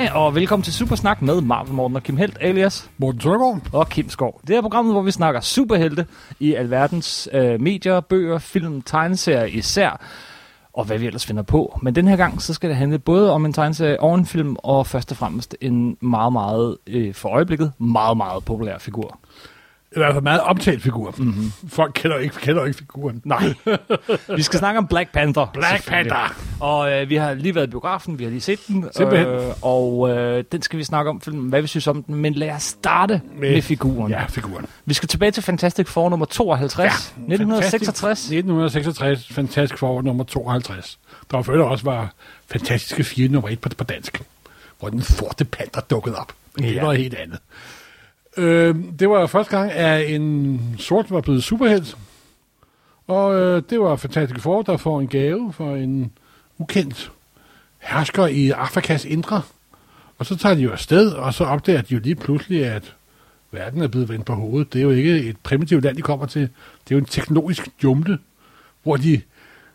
Hej og velkommen til Supersnak med Marvel Morten og Kim Helt alias Morten Søndergaard. og Kim Skov. Det er programmet, hvor vi snakker superhelte i alverdens øh, medier, bøger, film, tegneserier især, og hvad vi ellers finder på. Men den her gang, så skal det handle både om en tegneserie og en film, og først og fremmest en meget, meget, øh, for øjeblikket, meget, meget populær figur. I hvert fald meget omtalt figur. Mm-hmm. Folk kender ikke, kender ikke figuren. Nej. vi skal snakke om Black Panther. Black. Panther. Og øh, vi har lige været i biografen, vi har lige set den. Simpelthen. Øh, og øh, den skal vi snakke om, filmen, hvad vi synes om den. Men lad os starte med, Med- figuren. Ja, figuren. Vi skal tilbage til Fantastic Four nummer 52, ja, 1966. 1966, Fantastisk Forår nummer 52. Der før også var Fantastiske 4 nummer 1 på, på dansk. Hvor den sorte panter dukkede op. Men det Ja. var noget helt andet. Øh, det var første gang, at en sort var blevet superhelt. Og øh, det var Fantastisk Four, der får en gave for en ukendt hersker i Afrikas indre. Og så tager de jo afsted, og så opdager de jo lige pludselig, at verden er blevet vendt på hovedet. Det er jo ikke et primitivt land, de kommer til. Det er jo en teknologisk jumle, hvor de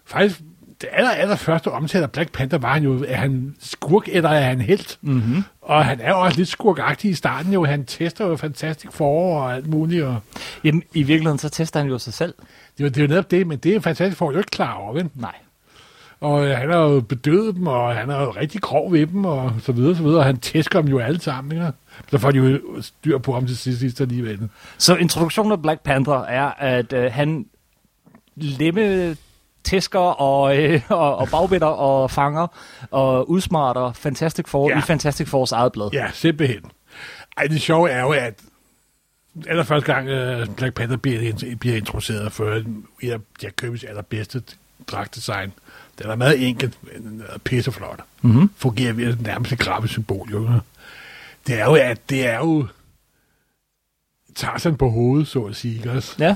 faktisk... Det aller, aller første omtale af Black Panther var han jo, er han skurk, eller er han helt? Mm-hmm. Og han er jo også lidt skurkagtig i starten jo. Han tester jo fantastisk forår og alt muligt. Og Jamen, i virkeligheden så tester han jo sig selv. det, er jo- det er jo netop det, men det er fantastisk forår jo ikke klar over, vel? Nej. Og øh, han har jo bedøvet dem, og han er jo rigtig grov ved dem, og så videre, så videre. Og han tæsker dem jo alle sammen, ikke? Så får de jo styr på ham til sidst, sidst alligevel. Så introduktionen af Black Panther er, at øh, han lemme tæsker og, øh, og, og bagbinder og fanger og udsmarter Fantastic Four Ja. i Fantastic Fours eget blad. Ja, simpelthen. Ej, det sjove er jo, at allerførste gang uh, Black Panther bliver, bliver introduceret for en af Jack Kirby's allerbedste dragtdesign. Den er meget enkelt, men pisseflot. Mm-hmm. Fungerer ved nærmest et grafisk symbol, jo. Det er jo, at det er jo Tarzan på hovedet, så at sige, også? Ja.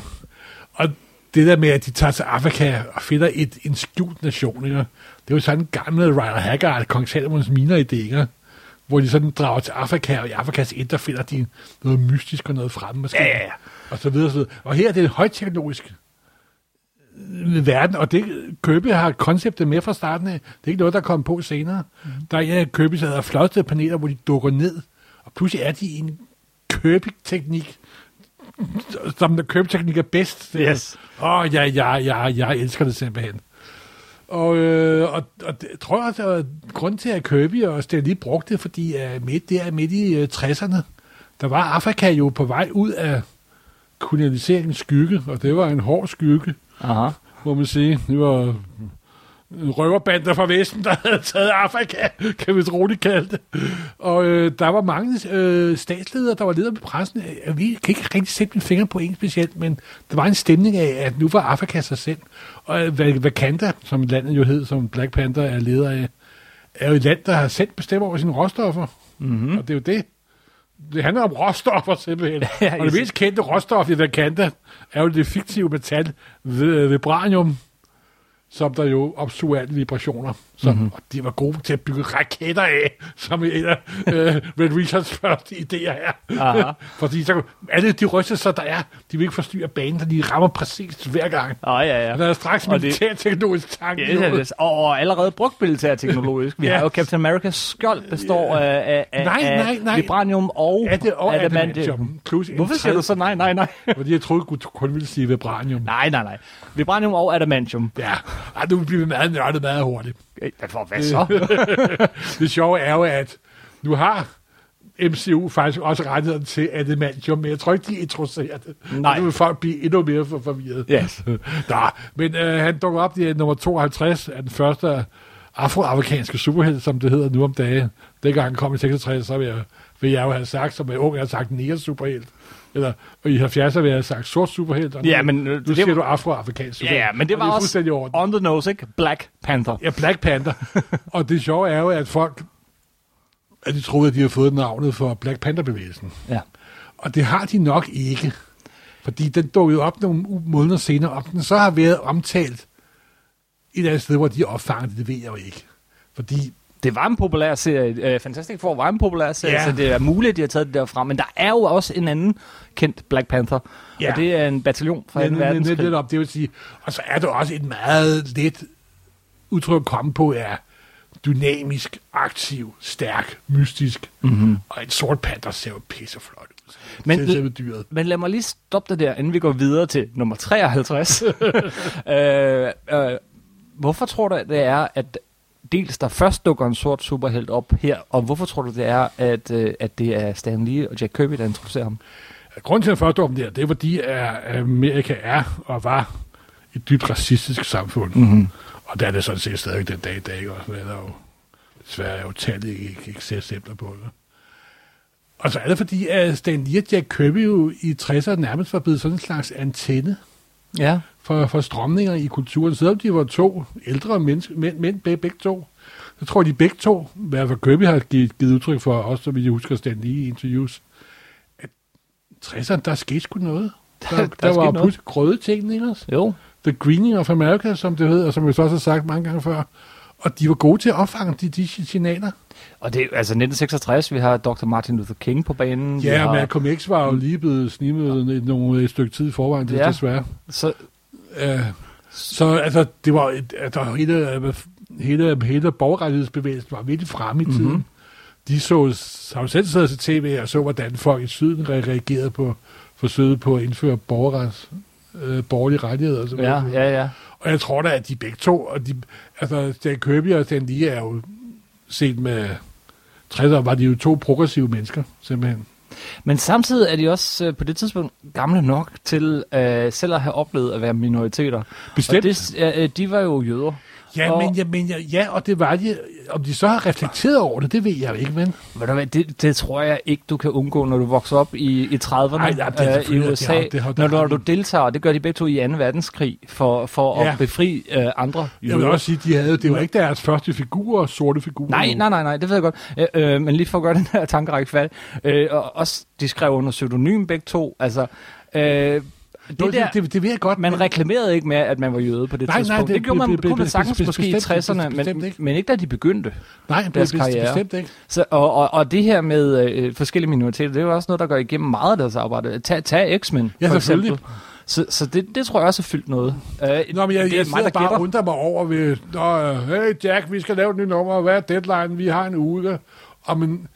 Og det der med, at de tager til Afrika og finder et, en skjult nation, ikke? det er jo sådan en gammel Ryder Haggard, Kong Salomons miner idé, ikke? hvor de sådan drager til Afrika, og i Afrikas indre finder de noget mystisk og noget fremme, måske. Ja, ja, ja. Og så videre, og så videre. Og her er det en højteknologisk øh, verden, og det Købe har konceptet med fra starten af. Det er ikke noget, der kommer på senere. Mm. Der er en af Købes flotteste paneler, hvor de dukker ned, og pludselig er de i en Købe-teknik, som der Købe-teknik er bedst. Yes. Åh, oh, ja, ja, ja, jeg elsker det simpelthen. Og, øh, og, og det, jeg tror også, at grund til, at Kirby og Stan lige brugte det, fordi uh, midt, det er midt i uh, 60'erne, der var Afrika jo på vej ud af kolonialiseringens skygge, og det var en hård skygge, Aha. må man sige. Det var røverbander fra Vesten, der havde taget Afrika, kan vi roligt kalde det. Og øh, der var mange øh, statsledere, der var ledere med pressen. Øh, Vi kan ikke rigtig sætte min finger på en specielt, men der var en stemning af, at nu var Afrika sig selv. Og øh, Wakanda, som landet jo hed, som Black Panther er leder af, er jo et land, der har selv bestemt over sine råstoffer. Mm-hmm. Og det er jo det. Det handler om råstoffer simpelthen. Ja, og det mest kendte råstof i Wakanda er jo det fiktive metal v- vibranium, som der jo opsuger alle vibrationer. Som, Mhm. mm-hmm. Og de var gode til at bygge raketter af, som en af øh, Red Richards første idéer er. Aha. Fordi så, alle de rystelser, der er, de vil ikke forstyrre banen, så de rammer præcis hver gang. Åh, ja, ja. Der er straks militærteknologisk tanke. Ja, det er det. Og, allerede brugt militærteknologisk. Vi Ja. har jo Captain America's skjold består af, af, af, Nej, nej, nej. vibranium og, Ja, det og adamantium. Hvorfor siger du så nej, nej, nej? Fordi jeg troede, du kun ville sige vibranium. nej, nej, nej. Vibranium og adamantium. Ja, Ej, nu bliver meget nørdet meget hurtigt. For hvad så? Det sjove er jo, at nu har MCU faktisk også rettigheden til adamantium, men jeg tror ikke, de introducerer det. Nej. Nu vil folk blive endnu mere for forvirret. Yes. Nå, men øh, han dukker op i nummer 52 af den første afroamerikanske superhelt, som det hedder nu om dagen. Dengang han kom i 66, så vil jeg, vil jeg jo have sagt, som jeg ung har sagt, neger superhelt. Eller, og i 70'erne vil jeg have sagt sort superhelt. Og Ja, men, øh, nu det siger var- du afroamerikansk Ja, superhelt. ja, men det Og var det også orden. on the nose, ikke? Black Panther. Ja, Black Panther. og det sjove er jo, at folk at de troede, at de havde fået navnet for Black Panther-bevægelsen. Ja. Og det har de nok ikke. Fordi den dukkede op nogle måneder senere, om den så har været omtalt et eller andet sted, hvor de opfangede det, det ved jeg jo ikke. Fordi, Det var en populær serie. Uh, Fantastic Four var en populær serie, Ja. så det er muligt, at de har taget det derfra. Men der er jo også en anden kendt Black Panther. Ja. Og det er en bataljon fra ja, en det, det, verdenskrig. det, op, det vil sige, og så er der også et meget let udtryk at komme på, er dynamisk, aktiv, stærk, mystisk. Mm-hmm. Og en sort panter ser jo pisseflot ud. Men- det ser dyret. Men lad mig lige stoppe dig der, inden vi går videre til nummer 53. øh, øh, hvorfor tror du, at det er, at dels der først dukker en sort superhelt op her, og hvorfor tror du, det er, at, øh, at det er Stan Lee og Jack Kirby, der introducerer ham? Grunden til, at først om der, det er fordi, Amerika er og var et dybt racistisk samfund. Mm-hmm. Og der er det sådan set stadig den dag i dag, og der jo desværre er jo ikke, ikke ser eksempler på det. Og så er det fordi, at Stan Lee og Jack Kirby jo i 60'erne nærmest var blevet sådan en slags antenne Ja. for, for strømninger i kulturen. Selvom de var to ældre mennesker, mænd, mænd begge, begge to, så tror de begge to, hvad for Kirby har givet, givet udtryk for, også så vidt jeg husker Stan Lee i interviews, at 60'erne, der skete sgu noget. Der, der, der der var pludselig grøde ting, ikke også? Jo. The Greening of America, som det hedder, og som vi så også har sagt mange gange før. Og de var gode til at opfange de, de signaler. Og det er altså 1966, vi har Dr. Martin Luther King på banen. Ja, har, Malcolm X var jo lige blevet snimet et, nogle, et stykke tid i forvejen, det Ja. ja. desværre. Så, Uh, så altså, det var, et, altså, hele, hele, hele borgerrettighedsbevægelsen var virkelig fremme i tiden. Mhm. Mm-hmm. De så, har jo selv siddet til tv og så, hvordan folk i syden re- reagerede på forsøget på at indføre borgerrets, øh, borgerlige rettigheder. Og, så ja, ja, ja. og jeg tror da, at de begge to, og de, altså Jack Kirby og Stan Lee er jo set med 60'erne, var de jo to progressive mennesker, simpelthen. Men samtidig er de også øh, på det tidspunkt gamle nok til øh, selv at have oplevet at være minoriteter. Bestemt. Og det, øh, de var jo jøder. Ja, Og- men, ja, men ja, ja, og det var de. Om de så har reflekteret over det, det ved jeg jo ikke, men... Ved du hvad, det, det tror jeg ikke, du kan undgå, når du vokser op i, i 30'erne Ej, ja, det øh, i USA. det har- det har- når, når du de. deltager, det gør de begge to i 2. verdenskrig, for, for Ja. at befri øh, andre Jeg vil også sige, de havde, det var ikke deres første figurer, sorte figurer. Nej, nej, nej, nej, det ved jeg godt. Øh, øh, men lige for at gøre den her tankerække færdig. Øh, og også, de skrev under pseudonym begge to. Altså, øh, det, Det, der, det, det, jeg godt, man men- reklamerede ikke med, at man var jøde på det Nej, nej, tidspunkt. det- det, gjorde man, be- sagtens måske i bestemt- 60'erne, bestemt men, ikke. men ikke da de begyndte. nej, deres det er karriere. bestemt ikke. Så, og, og, og det her med øh, forskellige minoriteter, det er jo også noget, der går igennem meget af deres arbejde. Tag, tag X-Men, Ja, for eksempel. Så, så det, det tror jeg også har fyldt noget. Øh, Nå, men jeg, det er jeg mig, der bare gætter. undrer mig over ved, Nå, hey Jack, vi skal lave et nyt nummer, hvad er deadline? Vi har en uge. Og men,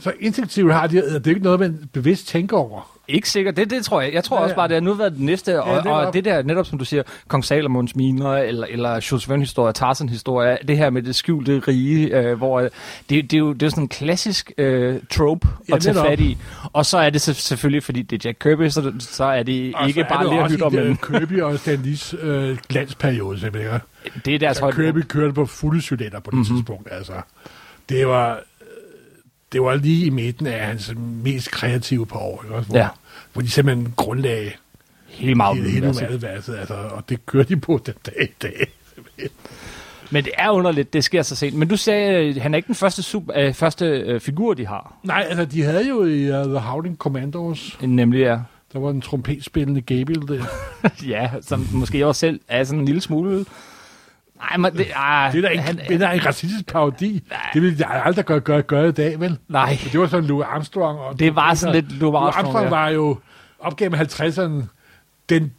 så instinktivt har de, det er ikke noget, man bevidst tænker over. Ikke sikkert, det, det tror jeg. Jeg tror Ja, ja, også bare, det har nu været det næste, og, Ja, det det og det der, netop som du siger, Kong Salomons miner, eller, eller Jules Verne-historie, Tarzan-historie, det her med det skjulte rige, øh, hvor øh, det, det, er jo, det er jo sådan en klassisk øh, trope Ja, at tage netop. fat i. Og så er det så, selvfølgelig, fordi det er Jack Kirby, så, så er det Og ikke så er bare det jo også lærhytter, i, men øh, Kirby og Stan Lees øh, glansperiode, simpelthen. ikke? det er deres højde. Kirby kørte på fulde cylinder på det Mhm. mm-hmm. tidspunkt. Altså, det var, det var lige i midten af hans mest kreative par år. Ikke? Også, hvor, Ja. hvor de simpelthen grundlagde Helt meget. hele, hele altså. og det kører de på den dag i dag. Men det er underligt, det sker så sent. Men du sagde, øh, han er ikke den første, super, øh, første øh, figur, de har. Nej, altså, de havde jo i uh, The Howling Commandos, Nemlig er, der var en trompetspillende Gabriel der. ja, som måske også selv er sådan en lille smule... Nej, men det, ah, Det er da ikke, han, det er en racistisk parodi. Det ville jeg aldrig gøre, gøre, gøre i dag, vel? nej, Men det var sådan Louis Armstrong. Og det var sådan lidt Louis Louis Armstrong. Armstrong ja. var jo op gennem 50'erne den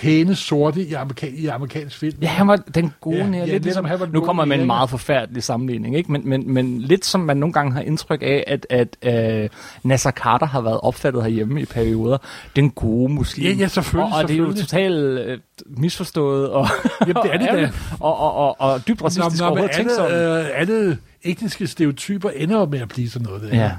pæne sorte i, amerika- i amerikansk film. Ja, han var den gode Ja, ja, ja, lidt ligesom, han var nu kommer man en meget forfærdelig sammenligning, ikke? Men, men, men lidt som man nogle gange har indtryk af, at, at øh, Nasser Carter har været opfattet herhjemme i perioder. Den gode muslim. Ja, ja, selvfølgelig, Og, og det er jo selvfølgelig. totalt øh, misforstået og, Jamen, det er det da. og, og, og, og dybt racistisk Nå, nå, men overhovedet tænkt alle, sådan. øh, alle etniske stereotyper ender med at blive sådan noget. Der. Ja.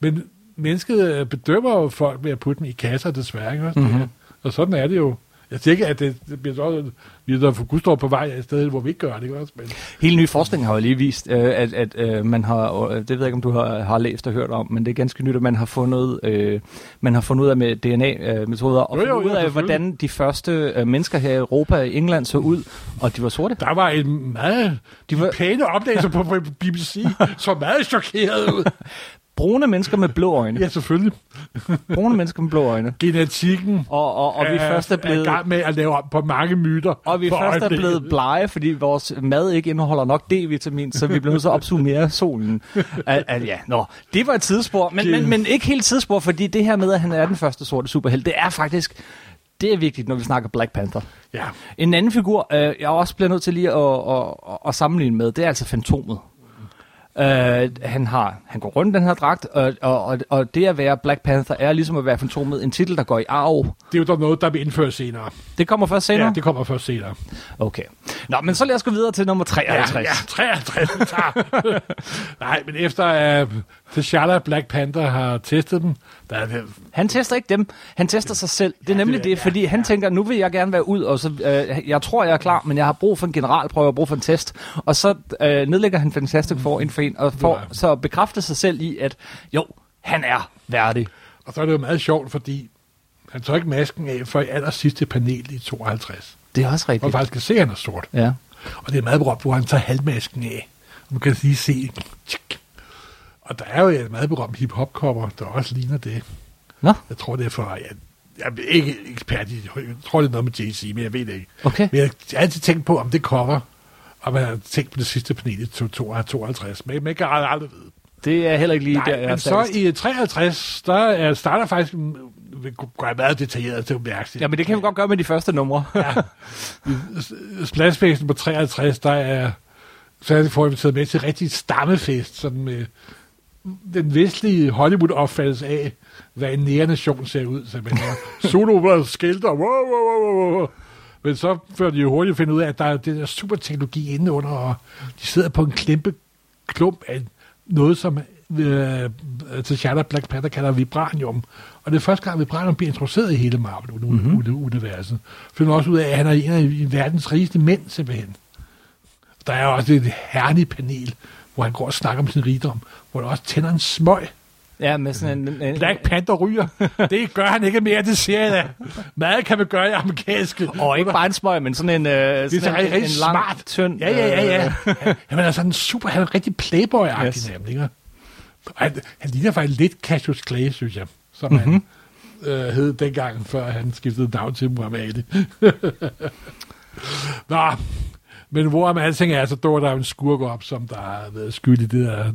Men mennesket bedømmer jo folk ved at putte dem i kasser, desværre. Ikke? Mhm. Og sådan er det jo. Jeg siger ikke, at det, det bliver så, vi er for Gustav på vej et sted, hvor vi ikke gør det. Ikke? også? Men, Hele ny forskning har jo lige vist, øh, at, at øh, man har, øh, det ved jeg ikke, om du har, har læst og hørt om, men det er ganske nyt, at man har fundet, øh, man har fundet ud af med DNA-metoder, og Jo, jo, fundet ud af, hvordan de første øh, mennesker her i Europa og England så ud, og de var sorte. der var en meget De var pæne opdagelser på BBC, som meget chokeret ud. brune mennesker med blå øjne. Ja, selvfølgelig. Brune mennesker med blå øjne. Genetikken Og, og, og vi er, først er er blevet... gang med at lave om på mange myter. Og vi først er øjeblikket. blevet blege, fordi vores mad ikke indeholder nok D-vitamin, så vi bliver nødt til at opsuge mere af solen. Al, al, ja, nå, det var et tidsspor, men, men, men ikke helt tidsspor, fordi det her med, at han er den første sorte superhelt, det er faktisk Det er vigtigt, når vi snakker Black Panther. Ja. En anden figur, øh, jeg også bliver nødt til lige at, at, at, at sammenligne med, det er altså Fantomet. Uh, han, har, han går rundt den her dragt, og, og, og, det at være Black Panther er ligesom at være Fantomet, en titel, der går i arv. Det er jo dog noget, der bliver indført senere. Det kommer først senere? Ja, det kommer først senere. Okay. Nå, men så lad os gå videre til nummer 53. Ja, ja 53. vi tager. Nej, men efter uh, T'Challa Black Panther har testet dem, der er det, Han tester ikke dem, han tester sig selv. Det er nemlig det, fordi han tænker, nu vil jeg gerne være ud, og så, øh, jeg tror, jeg er klar, men jeg har brug for en generalprøve, og brug for en test. Og så øh, nedlægger han Fantastic Four en for en, og får så bekræfter sig selv i, at jo, han er værdig. og så er det jo meget sjovt, fordi han tager ikke masken af for i aller sidste panel i 52. Det er også Hvor man rigtigt. faktisk kan se, at han er sort. Ja. Og det er meget berømt, hvor han tager halvmasken af. Og man kan lige se... tsk. Og der er jo et meget berømt hip-hop-cover, der også ligner det. Nå, Jeg tror, det er fra... Jeg, jeg er ikke ekspert i det. Jeg tror, det er noget med Jay-Z, men jeg ved det ikke. okay. Men jeg har altid tænkt på, om det cover, og man har tænkt på det sidste panel i 52, men man kan aldrig, aldrig vide. Det er heller ikke lige der, Nej, jeg er men så i 53, der er, starter faktisk, vi går jeg meget detaljeret til det. Ja, men det kan vi godt gøre med de første numre. ja. Splashfesten på 53, der er, så er det for inviteret med til rigtig stammefest, sådan med den vestlige Hollywood-opfattelse af, hvad en nære-nation ser ud. Så man har solo var skilter, wow, wow, wow, wow. Men så før de jo hurtigt finde ud af, at der er det der super teknologi inde under, og de sidder på en kæmpe klump af noget, som øh, T'Challa Black Panther kalder vibranium. Og det er første gang, vibranium bliver introduceret i hele Marvel-universet. Finder også ud af, at han er en af verdens rigeste mænd, simpelthen. Der er også et herligt panel, hvor han går og snakker om sin rigdom, hvor der også tænder en smøg. Ja, med sådan en... en Black Panther ryger. Det gør han ikke mere, det siger jeg da. Meget kan man gøre i amerikanske. og ikke bare en smøg, men sådan en, øh, Det er en, en lang, smart. tynd... Ja, ja, ja, ja. øh, Han er sådan en super, han er rigtig playboy-agtig Yes. nemlig. ikke? Han, han ligner faktisk lidt Cassius Clay, synes jeg, som Mhm. mm-hmm. han øh, hed dengang, før han skiftede navn til Muhammad Ali. Nå, men hvor om alting er, så dukker der jo en skurk op, som der har været skyld i det der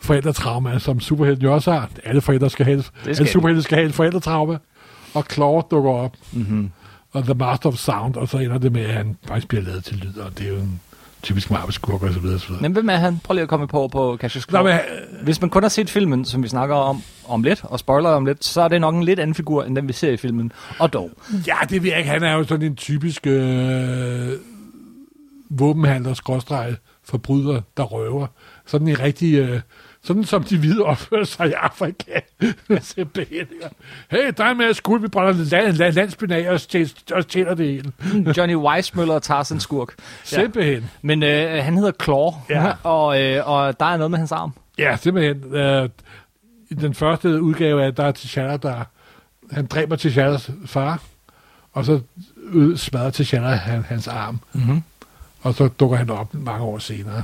forældretrauma, som superhelten jo også har. Alle forældre skal have, skal alle superhelte skal have et forældretrauma. Og Claw dukker op, mm-hmm. og The Master of Sound, og så ender det med, at han faktisk bliver lavet til lyd, og det er jo en typisk Marvel-skurk og så videre, så videre. Men hvem er han? Prøv lige at komme på på Cassius Nå, Clay. men, Hvis man kun har set filmen, som vi snakker om om lidt, og spoiler om lidt, så er det nok en lidt anden figur, end den vi ser i filmen. Og dog. Ja, det ved jeg ikke. Han er jo sådan en typisk øh, våbenhandler, skråstreg, forbryder, der røver. Sådan en rigtig... Øh, sådan som de hvide opfører sig i Afrika. Hey, der er med at skud, vi brænder land, land, landsbyen af og stjæler, og stjæler det hele. Johnny Weissmøller og Tarzan Skurk. Simpelthen. Men øh, han hedder Claw, Ja. og, øh, og der er noget med hans arm. Ja, simpelthen. Øh, I den første udgave af, der er T'Challa, der... Han dræber T'Challas far, og så smadrer T'Challa han, hans arm. Mm-hmm. Og så dukker han op mange år senere.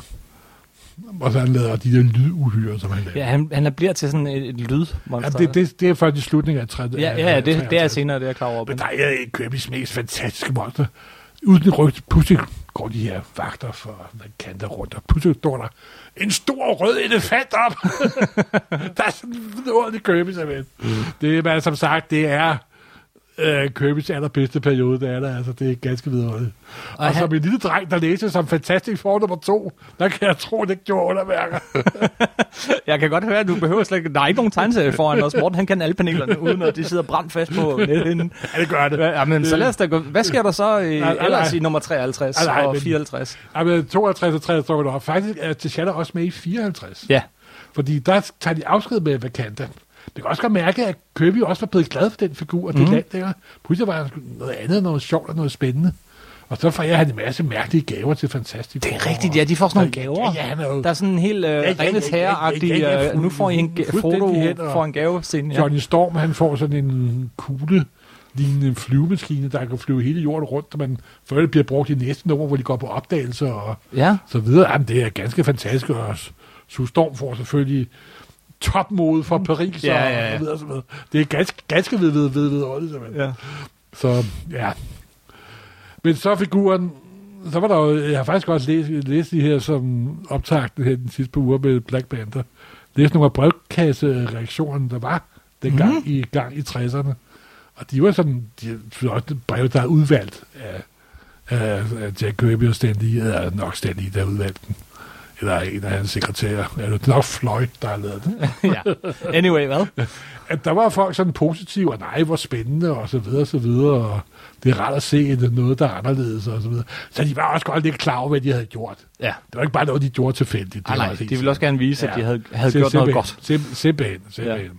Og så han laver de der lyduhyre, som han laver. Ja, han, han bliver til sådan et, et lyd. Ja, det, det, det er faktisk i slutningen af 30. ja, ja, det, det er senere, det er jeg klar over. Men der er Kirby's mest fantastiske monster. Uden en rygt, pludselig går de her vagter for man kan der rundt, og pludselig står der en stor rød elefant op. der er sådan en vidunderlig Kirby, simpelthen. Mm. Det er, som sagt, det er øh, Kirby's allerbedste periode, det er der, altså, det er ganske vidunderligt. Og, Og han- som en lille dreng, der læser som fantastisk for nummer to, der kan jeg tro, det gjorde underværker. Jeg kan godt høre, at du behøver slet ikke... Der er ikke nogen tegneserie foran os. Morten, han kan alle panelerne, uden at de sidder brændt fast på nethinden. ja, det gør det. Ja, men så lad os da gå. Hvad sker der så i, Nej, nej, ellers nej. i nummer 53 Nej, nej, og men- 54? Jamen, 52 og 53 står. Faktisk er T'Challa også med i 54. Ja. Fordi der tager de afsked med Wakanda. Det kan også godt mærke, at Kirby også var blevet glad for den figur og det mm. land der. Pludselig var noget andet, noget sjovt og noget spændende. Og så får jeg han en masse mærkelige gaver til Fantastic Det er rigtigt, ja, de får sådan nogle gaver. Ja, ja, jo Der er sådan en helt uh, ja, ja, Rennes ja, ja, herre-agtig, ja, ja, øh, nu får I en foto for en gavescene. Ja. Johnny Storm, han får sådan en kugle lignende en flyvemaskine, der kan flyve hele jorden rundt, og man før det bliver brugt i næste nummer, hvor de går på opdagelser og ja. så videre. Jamen, det er ganske fantastisk, og Sue Storm får selvfølgelig topmode fra Paris Ja, og, ja, ja. og videre, så videre. Det er ganske, ganske ved, ved, ved, ved, simpelthen. ja. Så, ja. Men så figuren, så var der jo, jeg har faktisk også læst, læst de her som optagte her den sidste par uger med Black Panther. Læst nogle af brevkassereaktionerne, der var dengang mm. i gang i 60'erne. Og de var sådan, de flotte breve, der er udvalgt af, af, af Jack Kirby og Stan Lee, eller nok Stan Lee, der har udvalgt den. Eller en af hans sekretærer. Eller det er nok Floyd, der har lavet den. ja. Anyway, hvad? At der var folk sådan positive, og nej, hvor spændende, og så videre, og så videre, og det er rart at se det, noget, der er anderledes, og så videre. Så de var også godt lidt klar over, hvad de havde gjort. Ja. Det var ikke bare noget, de gjorde tilfældigt. Det Nej, var nej, helt de ville også gerne vise, at de Ja. havde, havde Sim- gjort noget simpelthen- godt. Sim, simpelthen, simpelthen.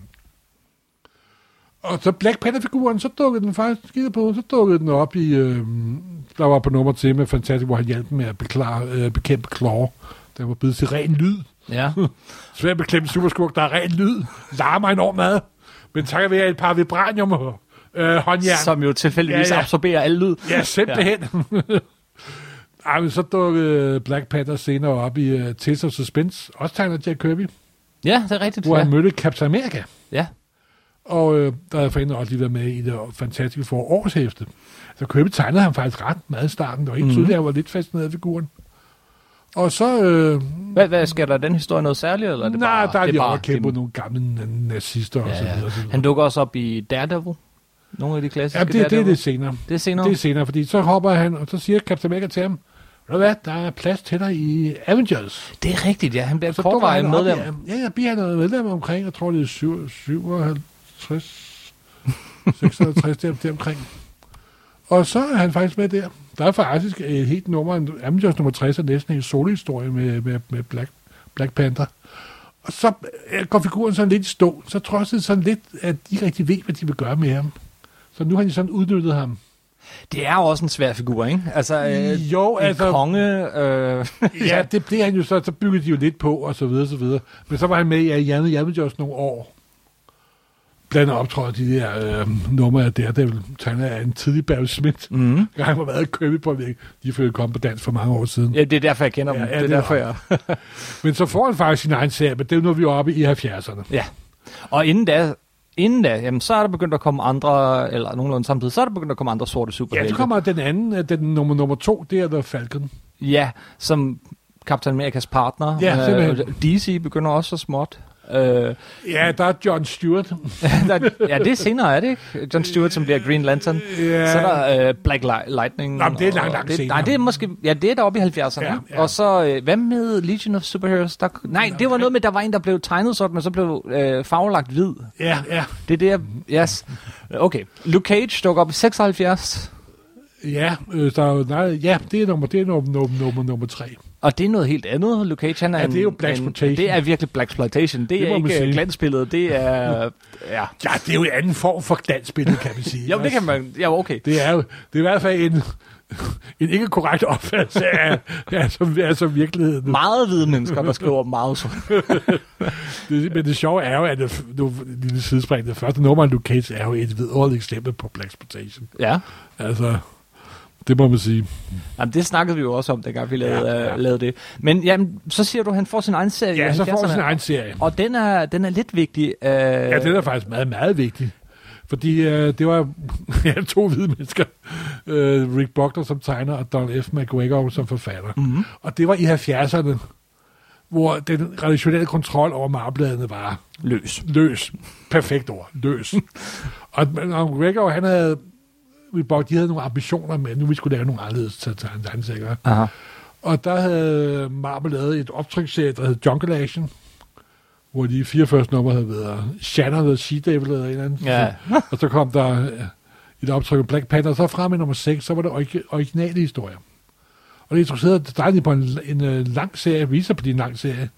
Og så Black Panther-figuren, så dukkede den faktisk, skidt på, så dukkede den op i, øh, der var på nummer til med Fantastic, hvor han hjalp med at beklare, øh, bekæmpe Claw. Der var blevet til ren lyd. Ja. Svært bekæmpe superskurk, der er ren lyd. Larmer enormt meget. Men takket være et par vibranium og øh, håndjern. Som jo tilfældigvis Ja, ja. absorberer al lyd. Ja, simpelthen. Ja. Ej, men så dukkede Black Panther senere op i uh, Tales of Suspense, også tegner Jack Kirby, Ja, det er rigtigt. hvor Ja. han mødte Captain America. ja. Og øh, der havde fanden også lige været med i det fantastiske for årshæfte. Så Kirby tegnede ham faktisk ret meget i starten. Det var helt mm. tydeligt, at han var lidt fascineret af figuren. Og så... Øh, Hvad, hvad sker der den historie noget særligt? Eller er det nej, bare, der er det de bare- overkæmpet nogle gamle na- nazister og så Ja, videre. ja. Så videre. Han dukker også op i Daredevil. Nogle af de klassiske Ja, det, det er Daredevil. det senere. Det er senere. Det er senere, fordi så hopper han, og så siger Captain America til ham, ved hvad, der er plads til dig i Avengers. det er rigtigt, ja. Han bliver Så kortvarigt medlem. i- Ja, ja, bliver han noget medlem omkring, jeg tror det er syv- 57, 56 der, der omkring. Og så er han faktisk med der. Der er faktisk et helt nummer, Avengers nummer 60 er næsten en solohistorie med, med, med Black, Black Panther. Og så øh, går figuren sådan lidt i stå. Så tror jeg sådan lidt, at de rigtig ved, hvad de vil gøre med ham. Så nu har de sådan udnyttet ham. Det er jo også en svær figur, ikke? Altså, øh, Jo, en altså- konge... Øh, Ja, det blev han jo så, så byggede de jo lidt på, og så videre, så videre. Men så var han med i Janne Javnjørs nogle år. Blandt andet optrådte de der øh, numre af Daredevil, tegnet af en tidlig Barry Smith. mm. Jeg har været Kirby på det. De følte kom på dansk for mange år siden. Ja, det er derfor, jeg kender Ja, dem. ja, det er det er derfor, jeg... Men så får han faktisk sin egen serie, men det er jo nu, vi er oppe i 70'erne. Ja. Og inden da, inden da, jamen, så er der begyndt at komme andre, eller nogenlunde samtidig, så er der begyndt at komme andre sorte Ja, superhelte. så kommer den anden, øh, den nummer, nummer to, det er The Falcon. Ja, som Captain Amerikas partner. Ja, simpelthen. DC begynder også så småt. Øh, Ja, der er John Stewart. der, ja, det er senere, er det ikke? John Stewart, som bliver Green Lantern. Ja. Så er der øh, Black Li- Lightning. Nå, det er langt, langt det, senere. Nej, det er måske... Ja, det er deroppe i 70'erne. Ja, Ja. Og så, øh, hvad med Legion of Superheroes? Der, nej, det var noget med, der var en, der blev tegnet sådan, men så blev øh, farvelagt hvid. Ja, ja. Det er det, jeg... Yes. Okay. Luke Cage dukker op i 76. Ja, øh, der er, nej, ja, det er nummer, det er nummer, nummer, nummer, nummer tre. Og det er noget helt andet. Luke Cage, han er Ja, det er jo blaxploitation. Det er virkelig blaxploitation. Det, Det er ikke glansbilledet. Det er... ja. Ja, det er jo en anden form for glansbillede, kan man sige. Jo, det kan man... Ja, okay. Det er jo det er i hvert fald en, en ikke korrekt opfattelse af, af som virkeligheden. Meget hvide mennesker, der skriver meget sort. Det, men det sjove er jo, at det, nu, lille sidespring, det første nummer af Luke Cage er jo et vidunderligt eksempel på Black Exploitation. Ja. Altså, det må man sige. Jamen, det snakkede vi jo også om, dengang vi lavede, Ja, ja, ja. ja. lavede det. Men jamen, så siger du, at han får sin egen serie. Ja, så får han 70'erne. sin egen serie. Og den er, den er lidt vigtig. Uh, Ja, det er faktisk meget, meget vigtigt. Fordi øh, det var ja, to hvide mennesker. Øh, Rick Buckner som tegner, og Don F. McGregor som forfatter. Mm-hmm. Og det var i 70'erne, hvor den redaktionelle kontrol over marbladene var Løs. løs. Perfekt ord. Løs. og, og McGregor, han havde Rick Buckner, de havde nogle ambitioner med, nu vi skulle lave nogle anderledes tegneserier. Aha. Og der havde Marvel lavet et optryksserie, der hed Jungle Action, hvor de fire første numre havde været Shannon the She Devil eller en eller anden. Ja. Og så kom der øh, et optryk af Black Panther, og så frem i nummer 6, så var det origi- originale historier. Og det interesserede dig på en, en, en lang serie, viser på din lang serie.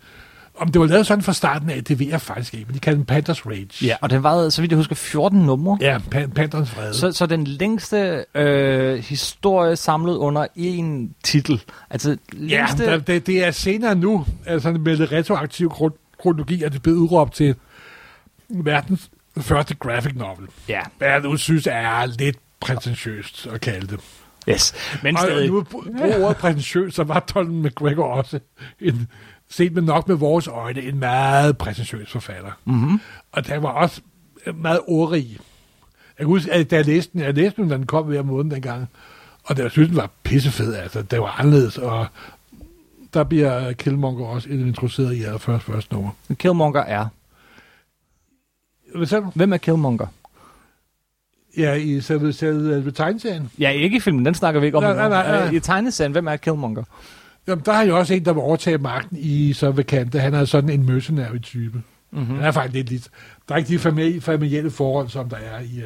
Om det var lavet sådan fra starten af, det ved jeg faktisk ikke, men de kalder den Panthers Rage. Ja, og den var, så vidt jeg husker, 14 numre. Ja, Pan- Panthers Fred. Så, så den længste øh, historie samlet under én titel. Altså, Ja, længste... der, det, det er senere nu, altså med det retroaktive kron- kronologi, at det blev udråbt til verdens første graphic novel. ja. Hvad jeg nu synes er lidt prætentiøst at kalde det. Yes. Men Og stadig... nu brug ordet prætentiøst, så var Donald McGregor også en, set med nok med vores øjne, en meget prætentiøs forfatter. Mm-hmm. Og der var også meget ordrig. Jeg kan huske, at da jeg læste den, jeg læste den, da den kom hver måned dengang, og det, jeg synes, den var pissefed, altså, det var anderledes, og der bliver Killmonger også introduceret i allerførst første nummer. Killmonger er... Hvad sagde du? Hvem er Killmonger? Ja, i selve, selve tegneserien. Ja, ikke i filmen, den snakker vi ikke om. Nej, nej, nej, nej. Øh, I tegneserien, hvem er Killmonger? Jamen, der er jo også en, der vil overtage magten i så Vakante. Han er sådan en mercenary type. Mm-hmm. Han er faktisk lidt lidt... Der er ikke de famili- familielle forhold, som der er i... Øh,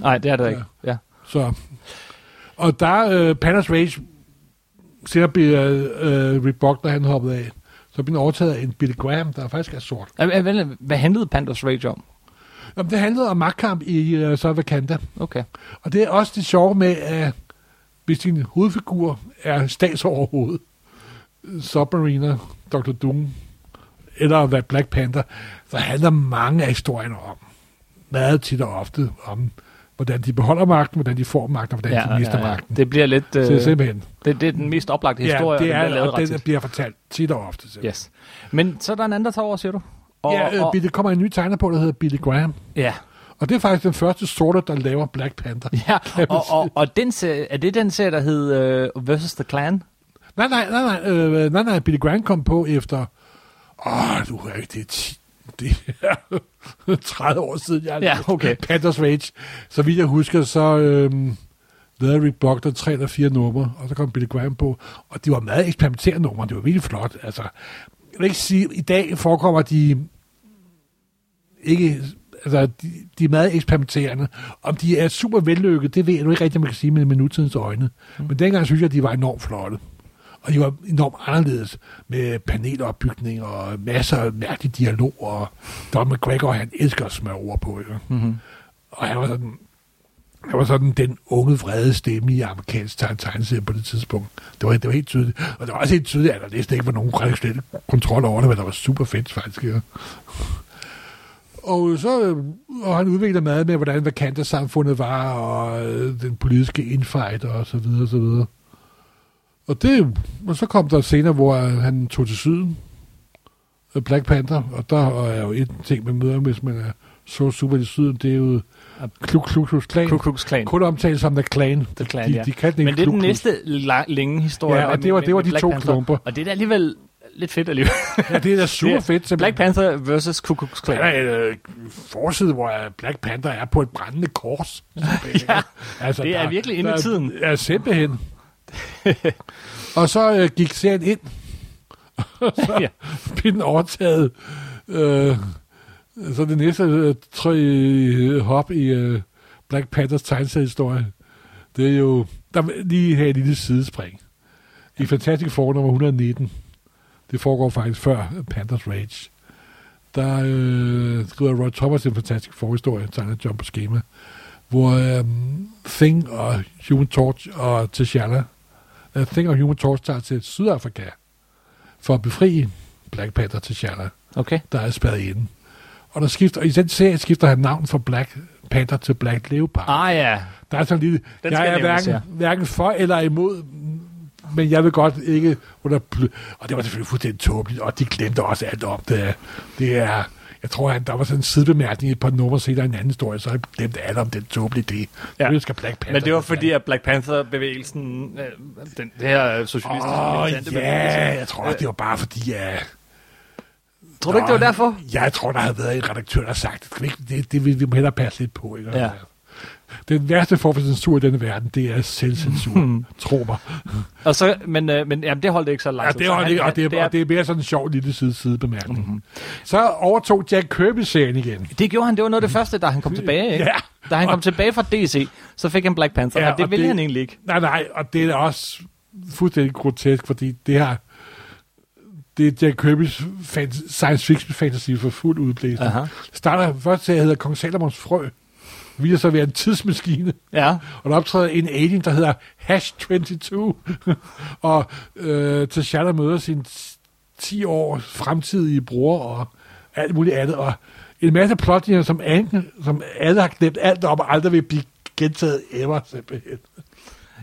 Nej, det er det Ja. ikke. Ja. så. Og der øh, Panthers Rage, senere bliver øh, Rick Buckner, han hoppet af. Så bliver overtaget af en Billy Graham, der faktisk er sort. Hvad, handlede Panthers Rage om? Jamen, det handlede om magtkamp i øh, så Vakanda. Okay. Og det er også det sjove med, at hvis din hovedfigur er statsoverhoved, Submariner, Dr. Doom, eller hvad Black Panther, så handler mange af historierne om, meget tit og ofte, om hvordan de beholder magten, hvordan de får magten, og hvordan de mister magten. Det bliver lidt... Så det er Øh, simpelthen. det, det er den mest oplagte historie, ja, det og den bliver er, lavet og den bliver fortalt tit og ofte. simpelthen. Yes. Men så er der en anden, der tager over, siger du? Og, ja, og, øh, der kommer en ny tegner på, der hedder Billy Graham. ja. Og det er faktisk den første sorte, der laver Black Panther. ja. Og, og, og den serie, er det den serie, der hed uh, Versus the Clan? Nej, nej, nej, nej, øh, nej, nej, Billy Graham kom på efter, åh, du er ikke, det er, 10, det er 30 år siden, jeg Ja, okay. Panthers Rage. Så vidt jeg husker, så øh, lavede Rick Buckner tre eller fire numre, og så kom Billy Graham på, og de var meget eksperimenterende numre, det var virkelig flot. Altså, jeg vil ikke sige, i dag forekommer de ikke, altså, de, de er meget eksperimenterende. Om de er super vellykket, det ved jeg nu ikke rigtig, man kan sige med, med nutidens øjne. Mm. Men dengang synes jeg, at de var enormt flotte. Og de var enormt anderledes med panelopbygning og masser af mærkelig dialog. Og Don McGregor, han elsker at smøre ord på. Ikke? Mm-hmm. Og han var sådan, han var sådan den unge, vrede stemme i amerikansk tegn- tegneserie på det tidspunkt. Det var, det var helt tydeligt. Og det var også helt tydeligt, at der næsten ikke var nogen kontrol over det, men der var super fedt faktisk. Ja. Og så og han udvikler meget med, hvordan Vakanda-samfundet var, og øh, den politiske infight, og så videre, og så videre. Og, det, og så kom der senere, hvor han tog til syden, øh, Black Panther, og der er jo et ting, man møder, hvis man er så super i syden, det er jo Klu Klu Klux Klan. Ku Klux Klan. Kun omtalt som The Clan. The Clan, de, ja. de den Men det er den næste længe historie. Ja, og det var- det var de Black to Panther. klumper. Og det er da alligevel lidt fedt alligevel. Ja, det er da super er fedt. simpelthen. Black Panther versus Ku Klux Der Klan. er en øh, forside, hvor Black Panther er på et brændende kors. Ja, altså, det er virkelig inde i der- tiden. Ja, simpelthen. og så øh, gik serien ind, og så Ja. blev den overtaget. Øh, så det næste øh, tre øh, hop i øh, Black Panthers tegneseriehistorie, det er jo... Der lige have et lille sidespring. I Fantastic Four nummer 119, det foregår faktisk før Panthers Rage, der øh, skriver Roy Thomas en Fantastic Four-historie, tegner John på schema, hvor øh, Thing og Human Torch og T'Challa, uh, Thing og Human Torch tager til Sydafrika for at befri Black Panther T'Challa Okay. der er spadet inde. Og der skifter, og i den serie skifter han navn fra Black Panther til Black Leopard. Ah ja. Der er sådan lille, Den jeg er hverken, ja. hverken for eller imod, men jeg vil godt ikke, under, og det var selvfølgelig fuldstændig tåbeligt, og de glemte også alt om det. Det er, jeg tror, han, der var sådan en sidebemærkning i et par numre senere i en anden historie, så jeg glemte alt om den tåbelige idé. Ja. Ja. skal Black Panther. Men det var fordi, at Black Panther-bevægelsen, øh, den, det her socialistiske Åh, militante ja, bevægelse, jeg tror det var bare fordi, at... Tror du ikke, det var derfor? Jeg tror, der havde været en redaktør, der har sagt, det, det, det vil vi må hellere passe lidt på. Ikke? Ja. Den værste form for censur i denne verden, det er selvcensur. Hmm. Tro mig. Og så, men, øh, men jamen, det holdt ikke så lang Ja, det er, han- det, og, det er, det er- og det er mere sådan en sjov lille side, sidebemærkning. Mhm. Mm-hmm. Så overtog Jack Kirby-serien igen. Det gjorde han, det var noget af det første, da han kom tilbage, ikke? Ja. Da han kom tilbage fra DC, så fik han Black Panther, Ja, og det og ville det- han egentlig ikke. Nej, nej, og det er også fuldstændig grotesk, fordi det her, det er Jack Kirby's fan, science fiction fantasy for fuld. Aha. Det starter først til, at hedder Kong Salomons frø. Viser sig at være en tidsmaskine. Ja, Og der optræder en alien, der hedder Hash 22. og øh, T'Challa møder sin 10 år fremtidige bror og alt muligt andet. Og en masse plotlinjer, som, alle- som alle har glemt alt om, og aldrig vil blive gentaget ever, simpelthen.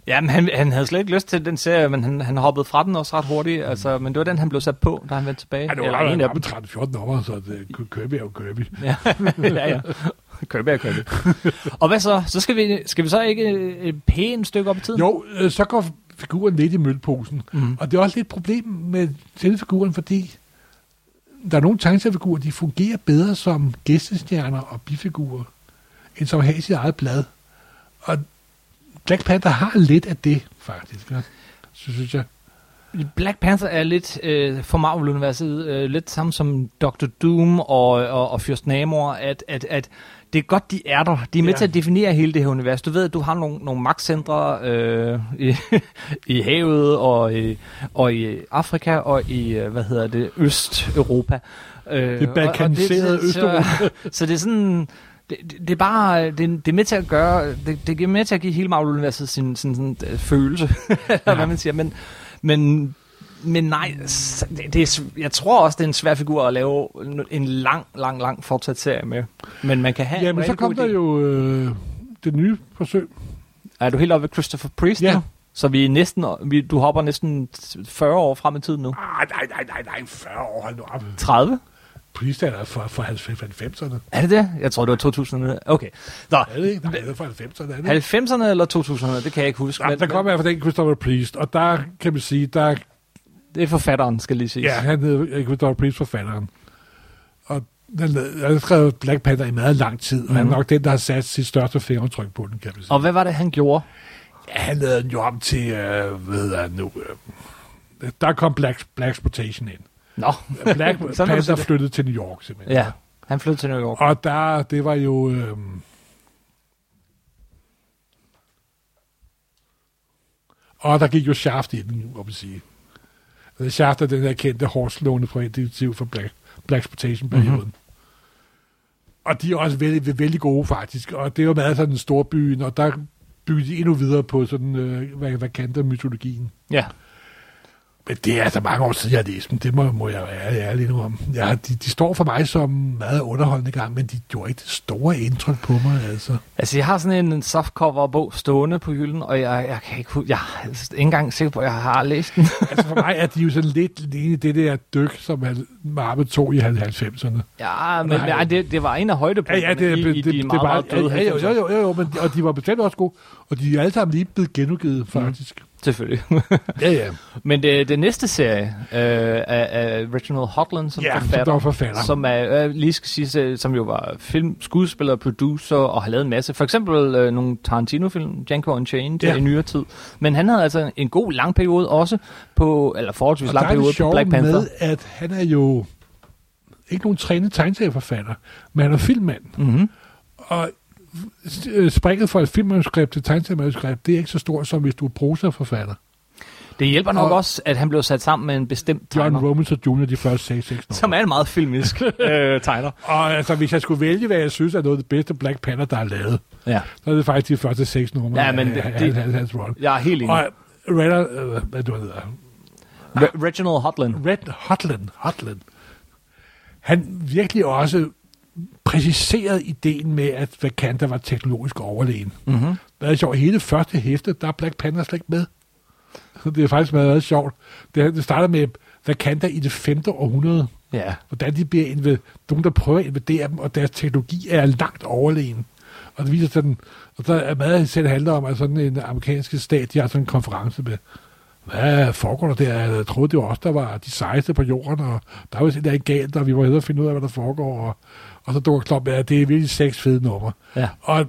ja men han, han havde slet ikke lyst til den serie, men han, han hoppede fra den også ret hurtigt. Altså, men det var den, han blev sat på, da han vendte tilbage. Ja, det Eller var en af dem. 13-14 nummer, så det, Kirby er jo Kirby. Ja, ja, ja. Kirby er Kirby. Og hvad så? Så skal vi, skal vi så ikke et pænt stykke op i tiden? Jo, øh, så går figuren lidt i mølposen. Mhm. Og det er også lidt et problem med selve figuren, fordi der er nogle tegneseriefigurer, de fungerer bedre som gæstestjerner og bifigurer, end som at have sit eget blad. og Black Panther har lidt af det, faktisk. Ja. Så synes jeg. Black Panther er lidt øh, for Marvel-universet, øh, lidt samme som Dr. Doom og, og, og Fyrst Namor, at, at, at det er godt, de er der. De er med Ja. til at definere hele det her univers. Du ved, at du har nogle, nogle magtcentre øh, i, i havet og i, og i Afrika og i, øh, hvad hedder det, Østeuropa. Øh, Det balkaniserede Østeuropa. Så, så det er sådan... Det, det, det er bare, det, det er med til at gøre, det, det er med til at give hele Marvel-universet sin, sin, sin øh, følelse, eller Ja. hvad man siger, men, men, men nej, det, det er, jeg tror også, det er en svær figur at lave en lang, lang, lang fortsat serie med, men man kan have Ja, men så kom der idé. jo øh, det nye forsøg. Er du helt oppe ved Christopher Priest Ja. nu? Så vi er næsten, vi, du hopper næsten 40 år frem i tiden nu. Ah, nej, nej, nej, nej, 40 år, hold nu op. 30? Priest er der fra, fra 90'erne. Er det det? Jeg tror, det var 2000. Okay. Nå, Er det ikke? Nej, det er fra 90'erne, er det ikke? 90'erne eller 2000'erne, det kan jeg ikke huske. Ja, der kommer hvert fald den Christopher Priest, og der kan man sige, der Det er forfatteren, skal lige sige. Ja, han hedder Christopher Priest, forfatteren. Og den, han har skrevet Black Panther i meget lang tid, og mm. han er nok den, der har sat sit største fingeraftryk på den, kan man sige. Og hvad var det, han gjorde? Ja, han lavede den jo om til, øh, hvad hedder han nu, øh, der kom Black, Black Exploitation ind. Nå, Black Panther flyttede til New York, simpelthen. ja, han flyttede til New York. Og der, det var jo... Øh, og der gik jo Shaft i den, må man sige. Shaft er den der kendte hårdslående projektiv for Black, Black Exploitation-perioden. Mhm. Mm-hmm. Og de er også vældig, vældig gode, faktisk. Og det er jo meget sådan en storbyen, og der bygger de endnu videre på sådan, øh, hvad, hvad kan der mytologien. Ja. Men det er altså mange år siden, jeg har læst dem. Det må, må jeg være ærlig, nu om. Ja, de, de står for mig som meget underholdende gang, men de gjorde ikke det store indtryk på mig, altså. Altså, jeg har sådan en softcover-bog stående på hylden, og jeg, jeg kan ikke jeg er ikke engang sikker på, at jeg har læst den. altså for mig er de jo sådan lidt lignende det der dyk, som Marvel tog i 90'erne. ja, men Nej. det, det var en af Ja, højdepunkterne ja, det, i, det, i det, de det, meget, var, meget døde ja, 90'er. jo, jo, jo, jo, men, og de var bestemt også gode, og de er alle sammen lige blevet genudgivet, faktisk. Selvfølgelig. Ja, ja. Men det, det næste serie øh, af, af Reginald Hotland som Ja, som forfatter, var forfatter. som er, øh, lige skal sige, som jo var film, skuespiller, producer og har lavet en masse. For eksempel øh, nogle Tarantino-film, Django Unchained Ja. ja. i nyere tid. Men han havde altså en god lang periode også på, eller forholdsvis Og lang er periode på Black Panther. med, at han er jo ikke nogen trænet tegneserieforfatter, men han er filmmand. Mm-hmm. Og øh, springet fra et filmmanuskript til tegneseriemanuskript, det er ikke så stort, som hvis du er prosaforfatter. Det hjælper nok Og- også, at han blev sat sammen med en bestemt John tegner, Robinson Jr. de første 6 6 som er en meget filmisk øh, tegner. Og altså, hvis jeg skulle vælge, hvad jeg synes er noget af det bedste Black Panther, der er lavet, Ja, så er det faktisk de første seks numre Ja, men af, det- af, det- af, hans run. jeg er helt enig. Og Red, øh, hvad du hedder, Re- Reginald Hotland. Red Hotland, Hotland, han virkelig også præciseret ideen med, at Wakanda var teknologisk overlegen. Mm-hmm. Det er sjovt. Hele første hæfte, der er Black Panther slet ikke med. Så det er faktisk meget, meget sjovt. Det, det starter med Wakanda i det femte århundrede. Ja. Hvordan de bliver inv- nogen, der prøver at invadere dem, og deres teknologi er langt overlegen. Og det viser sådan, og der er meget selv handler om, at sådan en amerikansk stat, de har sådan en konference med, hvad foregår der der? Jeg troede, det var os, der var de sejeste på jorden, og der var sådan der galt, og vi var hellere finde ud af, hvad der foregår. Og, og så dukker med, at det er virkelig seks fede numre. ja. Og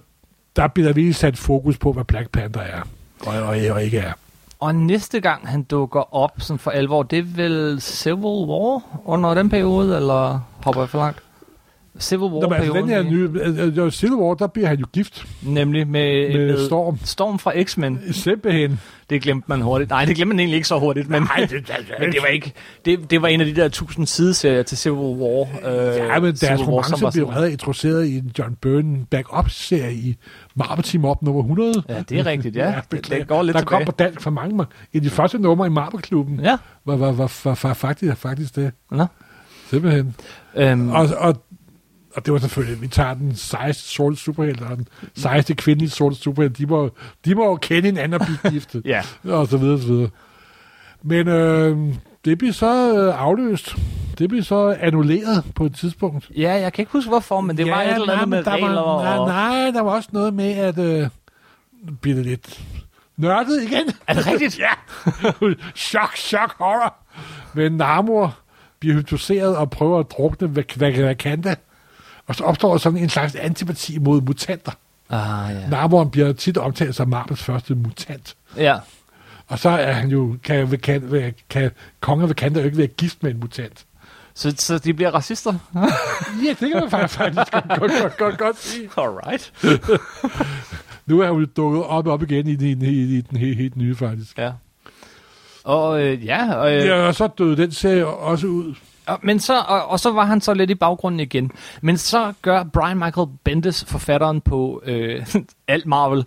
der bliver der virkelig sat fokus på, hvad Black Panther er, og, og, og ikke er. Og næste gang han dukker op sådan for alvor, det er vel Civil War under den periode, eller hopper jeg for langt? Civil Nå, men altså, den her nye, øh, Civil War, der bliver han jo gift nemlig med, med Storm. Storm fra X-Men. Simpelthen. Det glemte man hurtigt. Nej, det glemte man egentlig ikke så hurtigt, men, Nej, det, det, men det var ikke. Det, det var en af de der tusind sideserier til Civil War. Øh, Ja, men deres War, romance blev reddet introduceret i en John Byrne backup-serie i Marvel Team Up nummer 100. Ja, det er rigtigt, ja. det, beklager. det går lidt der kom tilbage. på dansk for mange. I de første numre i Marvel-klubben Ja, var, var, var, var, var faktisk, faktisk det. nå. Simpelthen. Øhm, Og, og, og det var selvfølgelig, vi tager den sejeste sorte superhelt, og den sejeste kvindelige sorte superhelt. De må, de må jo kende hinanden og blive giftet. ja. og så videre, og så videre. Men øh, det blev så øh, afløst. Det blev så annulleret på et tidspunkt. ja, jeg kan ikke huske hvorfor, men det var et eller nej, andet men med regler var, nej, og... nej, der var også noget med, at øh, det lidt nørdet igen. Er det rigtigt? ja. chok, chok, horror. Men Namor bliver hypnotiseret og prøver at drukne Vak- Vak- Wakanda. Og så opstår der sådan en slags antipati mod mutanter. Ah, ja. Narmoren bliver tit omtalt som Marvels første mutant. Ja. Og så er han jo, kan, kan, kan konger ved kanter jo ikke være gift med en mutant. Så, så de bliver racister? Ja, det kan man faktisk, faktisk godt, godt, godt, godt, godt sige. Alright. Nu er hun dukket op, op igen i den, i, i den helt, helt nye, faktisk. Ja. Og øh, ja, og, øh, Ja, og så døde den serie også ud. Og, men så, og, og så var han så lidt i baggrunden igen. Men så gør Brian Michael Bendis, forfatteren på øh, alt Marvel,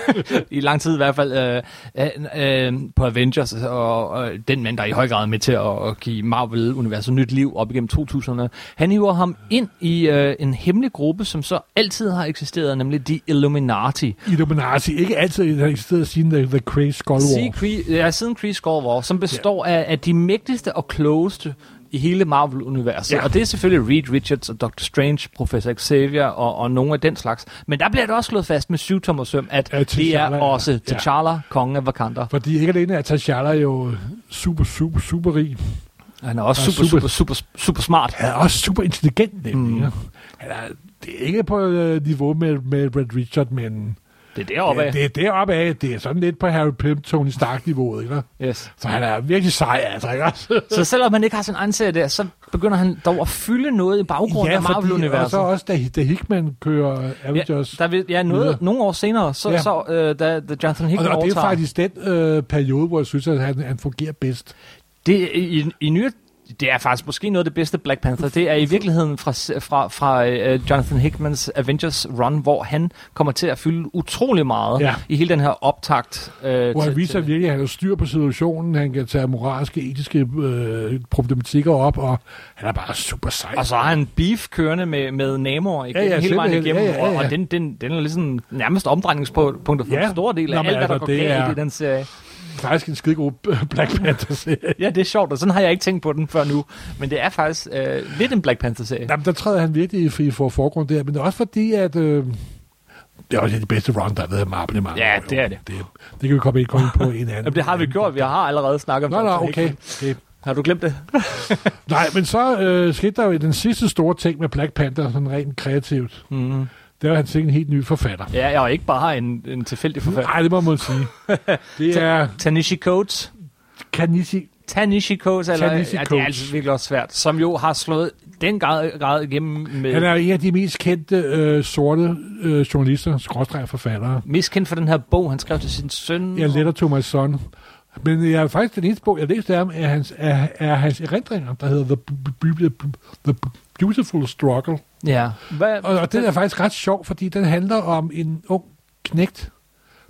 i lang tid i hvert fald, øh, øh, øh, på Avengers, og, og den mand, der er i høj grad er med til at, at give Marvel-universet nyt liv op igennem 2000'erne, han hiver ham ind i øh, en hemmelig gruppe, som så altid har eksisteret, nemlig The Illuminati. Illuminati. Ikke altid har eksisteret siden The, the Crazy Skull War. Kree, ja, siden Kree Skull War, som består ja. af, af de mægtigste og klogeste i hele Marvel-universet. Ja. Ja. Og det er selvfølgelig Reed Richards og Dr. Strange, Professor Xavier og, og nogle af den slags. Men der bliver det også slået fast med syvtommer søm, at Ja, ja, det er ja. også Ja. T'Challa, kongen af Wakanda. Fordi ikke alene er T'Challa jo super, super, super rig. Han er også Og super, super- super, super, super smart. Han er også super intelligent, nemlig. Mm. Han er, det er ikke på øh, niveau med, med Red Richard, men Det er deroppe det, af. det er deroppe af. Det er sådan lidt på Harry Pym, Tony Stark-niveauet, ikke? Yes. Så han er virkelig sej, altså, ikke også? Så selvom man ikke har sin serie der, så begynder han dog at fylde noget i baggrunden af fordi, og så Marvel-universet. også, da, da Hickman kører Avengers. Der vil, ja, noget, videre. nogle år senere, så, Ja. ja. så øh, da, da Jonathan og, Hickman og det er overtager, faktisk den øh, periode, hvor jeg synes, at han, han fungerer bedst. Det, er i, i nyere, det er faktisk måske noget af det bedste Black Panther. Det er i virkeligheden fra, fra, fra uh, Jonathan Hickmans Avengers Run, hvor han kommer til at fylde utrolig meget Ja. i hele den her optakt. Uh, Hvor han viser virkelig, at han har styr på situationen, han kan tage moralske, etiske øh, problematikker op, og han er bare super sej. og så har han beef kørende med, med Namor igennem, Ja, ja, hele vejen igennem, Ja, ja, ja, og, og den, den, den er ligesom nærmest omdrejningspunktet for Ja. en stor del af Nå, alt, hvad der altså, går det galt er- i den serie. Faktisk en skide god Black Panther-serie. Ja, det er sjovt, og sådan har jeg ikke tænkt på den før nu. Men det er faktisk øh, lidt en Black Panther-serie. Jamen, der træder han virkelig i fri for forgrund der, men det er også fordi, at øh, det er også de bedste run, der har været i Marvel i mange Ja, år, det er det. det. Det kan vi komme ind på en anden. Jamen, det har vi gjort. Vi har allerede snakket om Nå, nå, Jonathan okay. Okay. Har du glemt det? Nej, men så øh, skete der jo den sidste store ting med Black Panther, sådan rent kreativt. Mm. Var, at han fik en helt ny forfatter. Ja, jeg er ikke bare en, en tilfældig forfatter. Nej, det må man sige. Det er Tanishi Coates. Kanisi. Tanishi Coates, eller, Ta-Nehisi ja, det er Coates. altså virkelig også svært, som jo har slået den grad, grad igennem med... Han er en af de mest kendte øh, sorte øh, journalister, skråstreger forfattere. mest kendt for den her bog, han skrev til sin søn. Jeg letter to my son. Men jeg er faktisk den eneste bog, jeg læste af ham, er hans, er, er hans erindringer, der hedder The, B- B- The Beautiful Struggle. Ja. Hvad, Og, og den er faktisk ret sjov, fordi den handler om en ung knægt,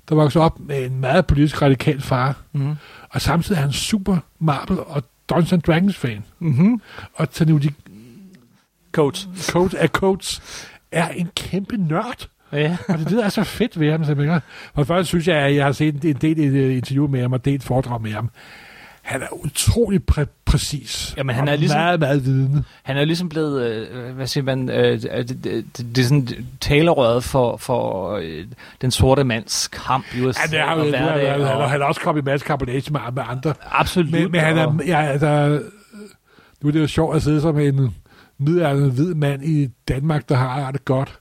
der voksede op med en meget politisk radikal far, mm. og samtidig er han super Marvel og Dungeons and Dragons fan. Mm-hmm. Og Tanuki Coates. Coates, er Coates er en kæmpe nørd. Ja. Og det, det er så fedt ved ham, simpelthen. Og først synes jeg, at jeg har set en del interview med ham og delt foredrag med ham. Han er utrolig præ- præcis. Jamen, han og er ligesom- Meget, meget vidende. Han er ligesom blevet, øh, hvad siger man, øh, det, det, det, det er sådan talerøret for, for øh, den sorte mands kamp i USA. Han, er, og jo- det er, hverdag, han, han, og- han er også kommet i masse kampionage med, med andre. Absolut. Men, men han er, og- ja, der, nu er det jo sjovt at sidde som en midaldrende hvid mand i Danmark, der har det godt.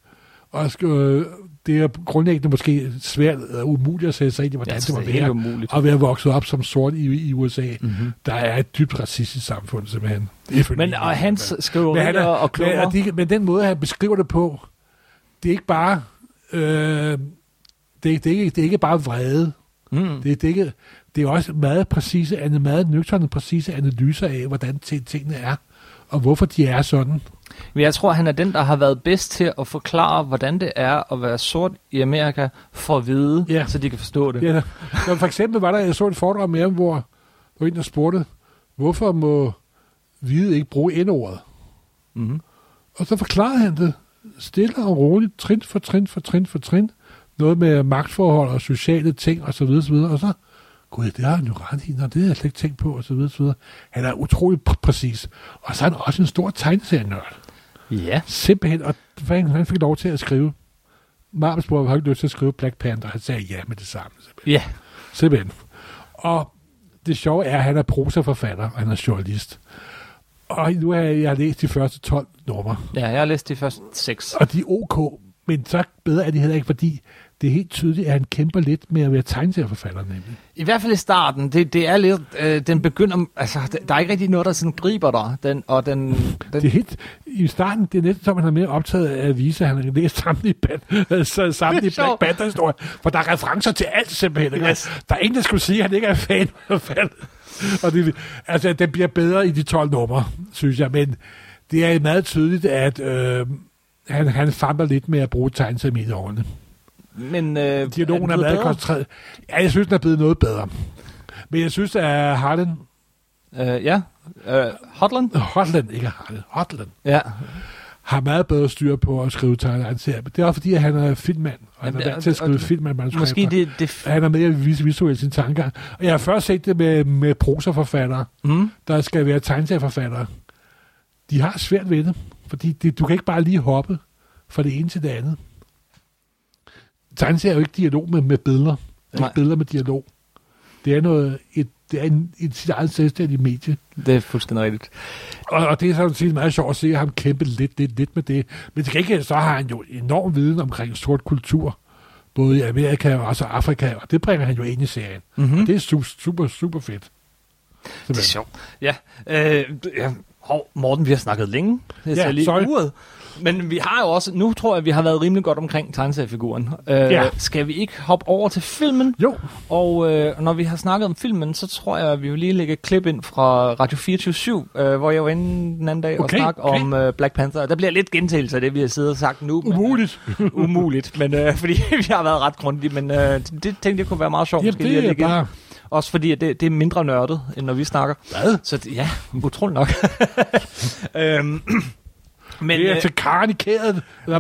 Og skal, øh, det er grundlæggende måske svært og umuligt at sætte sig ind i, hvordan Ja, det må være umuligt. at være vokset op som sort i, i USA. Mm-hmm. Der er et dybt racistisk samfund, simpelthen. Men og hans skriverier men, han er, og men, klummer, og de, men den måde, han beskriver det på, det er ikke bare... Øh, det, er- det, er ikke, det er ikke bare vrede. mm. Det, det, er ikke, det er også meget præcise, meget nøgterne præcise analyser af, hvordan ti- tingene er, og hvorfor de er sådan. Men jeg tror, han er den, der har været bedst til at forklare, hvordan det er at være sort i Amerika, for at vide, Ja. så de kan forstå det. Ja, der, for eksempel var der, jeg så et foredrag med ham, hvor der var en, der spurgte, hvorfor må hvide ikke bruge N-ordet? Mm-hmm. Og så forklarede han det stille og roligt, trin for trin for trin for trin. Noget med magtforhold og sociale ting så videre. Og så, gud, det har han jo ret i, Nå, det har jeg slet ikke tænkt på, og så videre, så videre. Han er utrolig pr- præcis. Og så er han også en stor tegneserienørd. Ja. Simpelthen, og han, han fik lov til at skrive. Marvel spurgte, har ikke lyst til at skrive Black Panther? Han sagde ja med det samme. Simpelthen. Ja. simpelthen. Og det sjove er, at han er prosaforfatter, og han er journalist. Og nu har jeg, jeg har læst de første 12 numre. Ja, jeg har læst de første seks. Og de er ok, Men så bedre er det heller ikke, fordi det er helt tydeligt, at han kæmper lidt med at være tegneserieforfatter, nemlig. I hvert fald i starten, det, det er lidt, øh, den begynder, altså, der- er ikke rigtig noget, der sådan griber dig, den, og den, den Det er helt, I starten, det er næsten som, han er mere optaget af at vise, at han har læst samtlige, band, så er sjovt. Black Panther-historier. For der er referencer til alt simpelthen. Yes. Der er ingen, der skulle sige, at han ikke er fan af. Og det, altså, den bliver bedre i de 12 numre, synes jeg. Men det er meget tydeligt, at øh, han, han famler lidt med at bruge tegneserier i årene. Men øh, Dialogen er, blevet meget koncentreret. Ja, jeg synes, den er blevet noget bedre. Men jeg synes, at Harlan, Øh, ja, øh, Hotland? Hotland, ikke Harlan, Hotland, Ja, har meget bedre styr på at skrive tegneserier. Men det er også fordi, at han er filmmand, og han Men er vant til at skrive filmmandsmanuskripter. måske det, det Han er med at vise visuelt sine tanker. Og jeg har først set det med, med prosaforfattere, mm, der skal være tegneserieforfattere. De har svært ved det, fordi det, du kan ikke bare lige hoppe fra det ene til det andet. Tegneserier er jo ikke dialog med, med billeder. Det er Nej. ikke billeder med dialog. Det er, noget, et, det er en, et sit eget selvstændigt medie. det er fuldstændig rigtigt. Og, og det er sådan set meget sjovt at se ham kæmpe lidt, lidt, lidt med det. Men til gengæld så har han jo enorm viden omkring sort kultur, både i Amerika og også Afrika, og det bringer han jo ind i serien. Mm-hmm. Og det er super, super, super fedt. Det er Simpelthen. sjovt. Ja, øh, ja. Hov, Morten, vi har snakket længe. Jeg Ja, lige sorry. uret. Men vi har jo også, nu tror jeg, vi har været rimelig godt omkring tegneseriefiguren. Øh, Ja. Skal vi ikke hoppe over til filmen? Jo, Og øh, når vi har snakket om filmen, så tror jeg, at vi vil lige lægge et klip ind fra Radio 24 øh, hvor jeg var inde den anden dag og Okay, snakke okay. om øh, Black Panther. Der bliver lidt gentagelse af det, vi har siddet og sagt nu. men, umuligt. øh, umuligt, men øh, fordi vi har været ret grundige, men øh, det tænkte jeg kunne være meget sjovt. Jamen, måske lige det er bare... Også fordi at det, det er mindre nørdet, end når vi snakker. Hvad? Så det, ja, utroligt nok. øhm, men, det er øh, til karnikeret, eller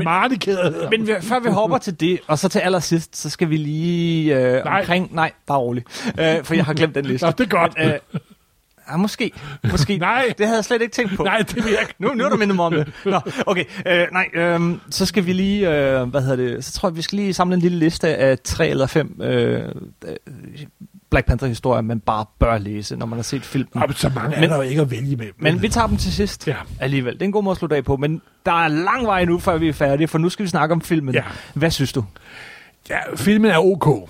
men vi, før vi hopper til det, og så til allersidst, så skal vi lige øh, Nej. omkring... Nej, bare rolig. Øh, for jeg har glemt den liste. Nå, det er godt. Men, øh, ja, måske. måske. Nej. Det havde jeg slet ikke tænkt på. Nej, det vil jeg ikke. Nu, nu er du mindet mig om det. Nå, okay. Øh, nej, øh, så skal vi lige, øh, hvad hedder det, så tror jeg, vi skal lige samle en lille liste af tre eller fem øh, øh, Black Panther-historier, man bare bør læse, når man har set filmen. Jamen, så mange er Men- der jo ikke at vælge med. Men vi tager dem til sidst Ja. alligevel. Det er en god måde at slutte af på, men der er lang vej nu, før vi er færdige, for nu skal vi snakke om filmen. Ja. Hvad synes du? Ja, filmen er ok.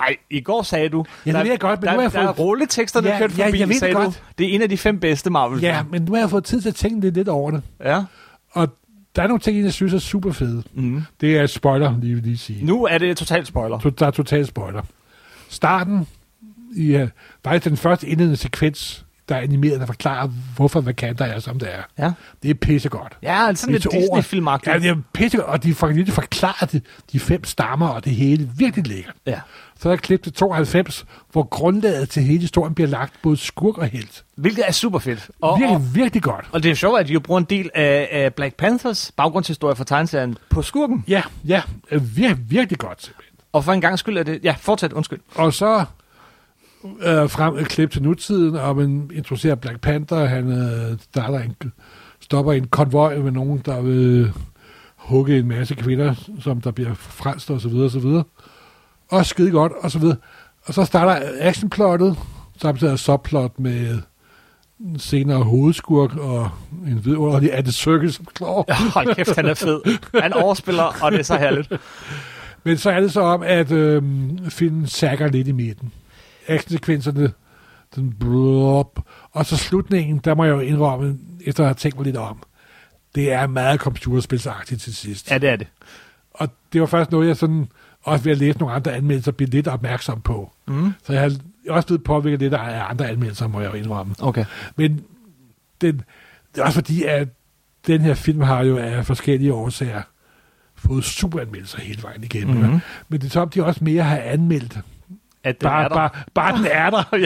Ej, i går sagde du... Ja, det ved jeg godt, men der, nu har jeg der er fået- rulletekster, der Ja, kørt ja, forbi, jeg ved det sagde godt. du. Det er en af de fem bedste marvel Ja, men nu har jeg fået tid til at tænke lidt, lidt over det. ja. Og der er nogle ting, jeg synes er super fede. Mm. Det er spoiler, lige vil lige sige. Nu er det totalt spoiler. To- Der er total spoiler. Starten, i, uh, faktisk den første indledende sekvens, der er animeret, der forklarer, hvorfor Wakanda er, som det er. Ja, Det er pissegodt. ja sådan lidt Det er. Disney-filmagtigt. Ja, det er pissegodt, og de får lige forklarer de, de fem stammer, og det hele virkelig lækkert. Ja. Så er der klip til 92, hvor grundlaget til hele historien bliver lagt både skurk og helt. Hvilket er super fedt. Og, Virkelig, og, virkelig godt. og det er sjovt, at de jo bruger en del af, af Black Panthers baggrundshistorie for tegneserien på skurken. Ja, ja, øh, virkelig, virkelig godt. Og for en gang skyld er det... Ja, fortsæt, undskyld. Og så øh, frem et klip til nutiden, og man introducerer Black Panther. Han øh, starter en, stopper en konvoj med nogen, der vil hugge en masse kvinder, som der bliver frelst og så videre, og så videre. Og skide godt, og så videre. Og så starter actionplottet, samtidig subplot med en senere hovedskurk og en vidunderlig Andy Circus som. Ja, hold kæft, han er fed. Han overspiller, og det er så herligt. Men så er det så om, at øh, filmen sækker lidt i midten. Actionsekvenserne, den blop, og så slutningen, der må jeg jo indrømme, efter at have tænkt mig lidt om, det er meget computerspilsagtigt til sidst. Ja, det er det. Og det var faktisk noget, jeg sådan, også ved at læse nogle andre anmeldelser, blev lidt opmærksom på. Mm. Så jeg har også blevet påvirket lidt af andre anmeldelser, må jeg jo indrømme. Okay. Men den, det er også fordi, at den her film har jo af forskellige årsager fået superanmeldelser hele vejen igennem. Mhm. Mm-hmm. Men det er som, de også mere har anmeldt. At den Bare, er der. bare, bare den er der,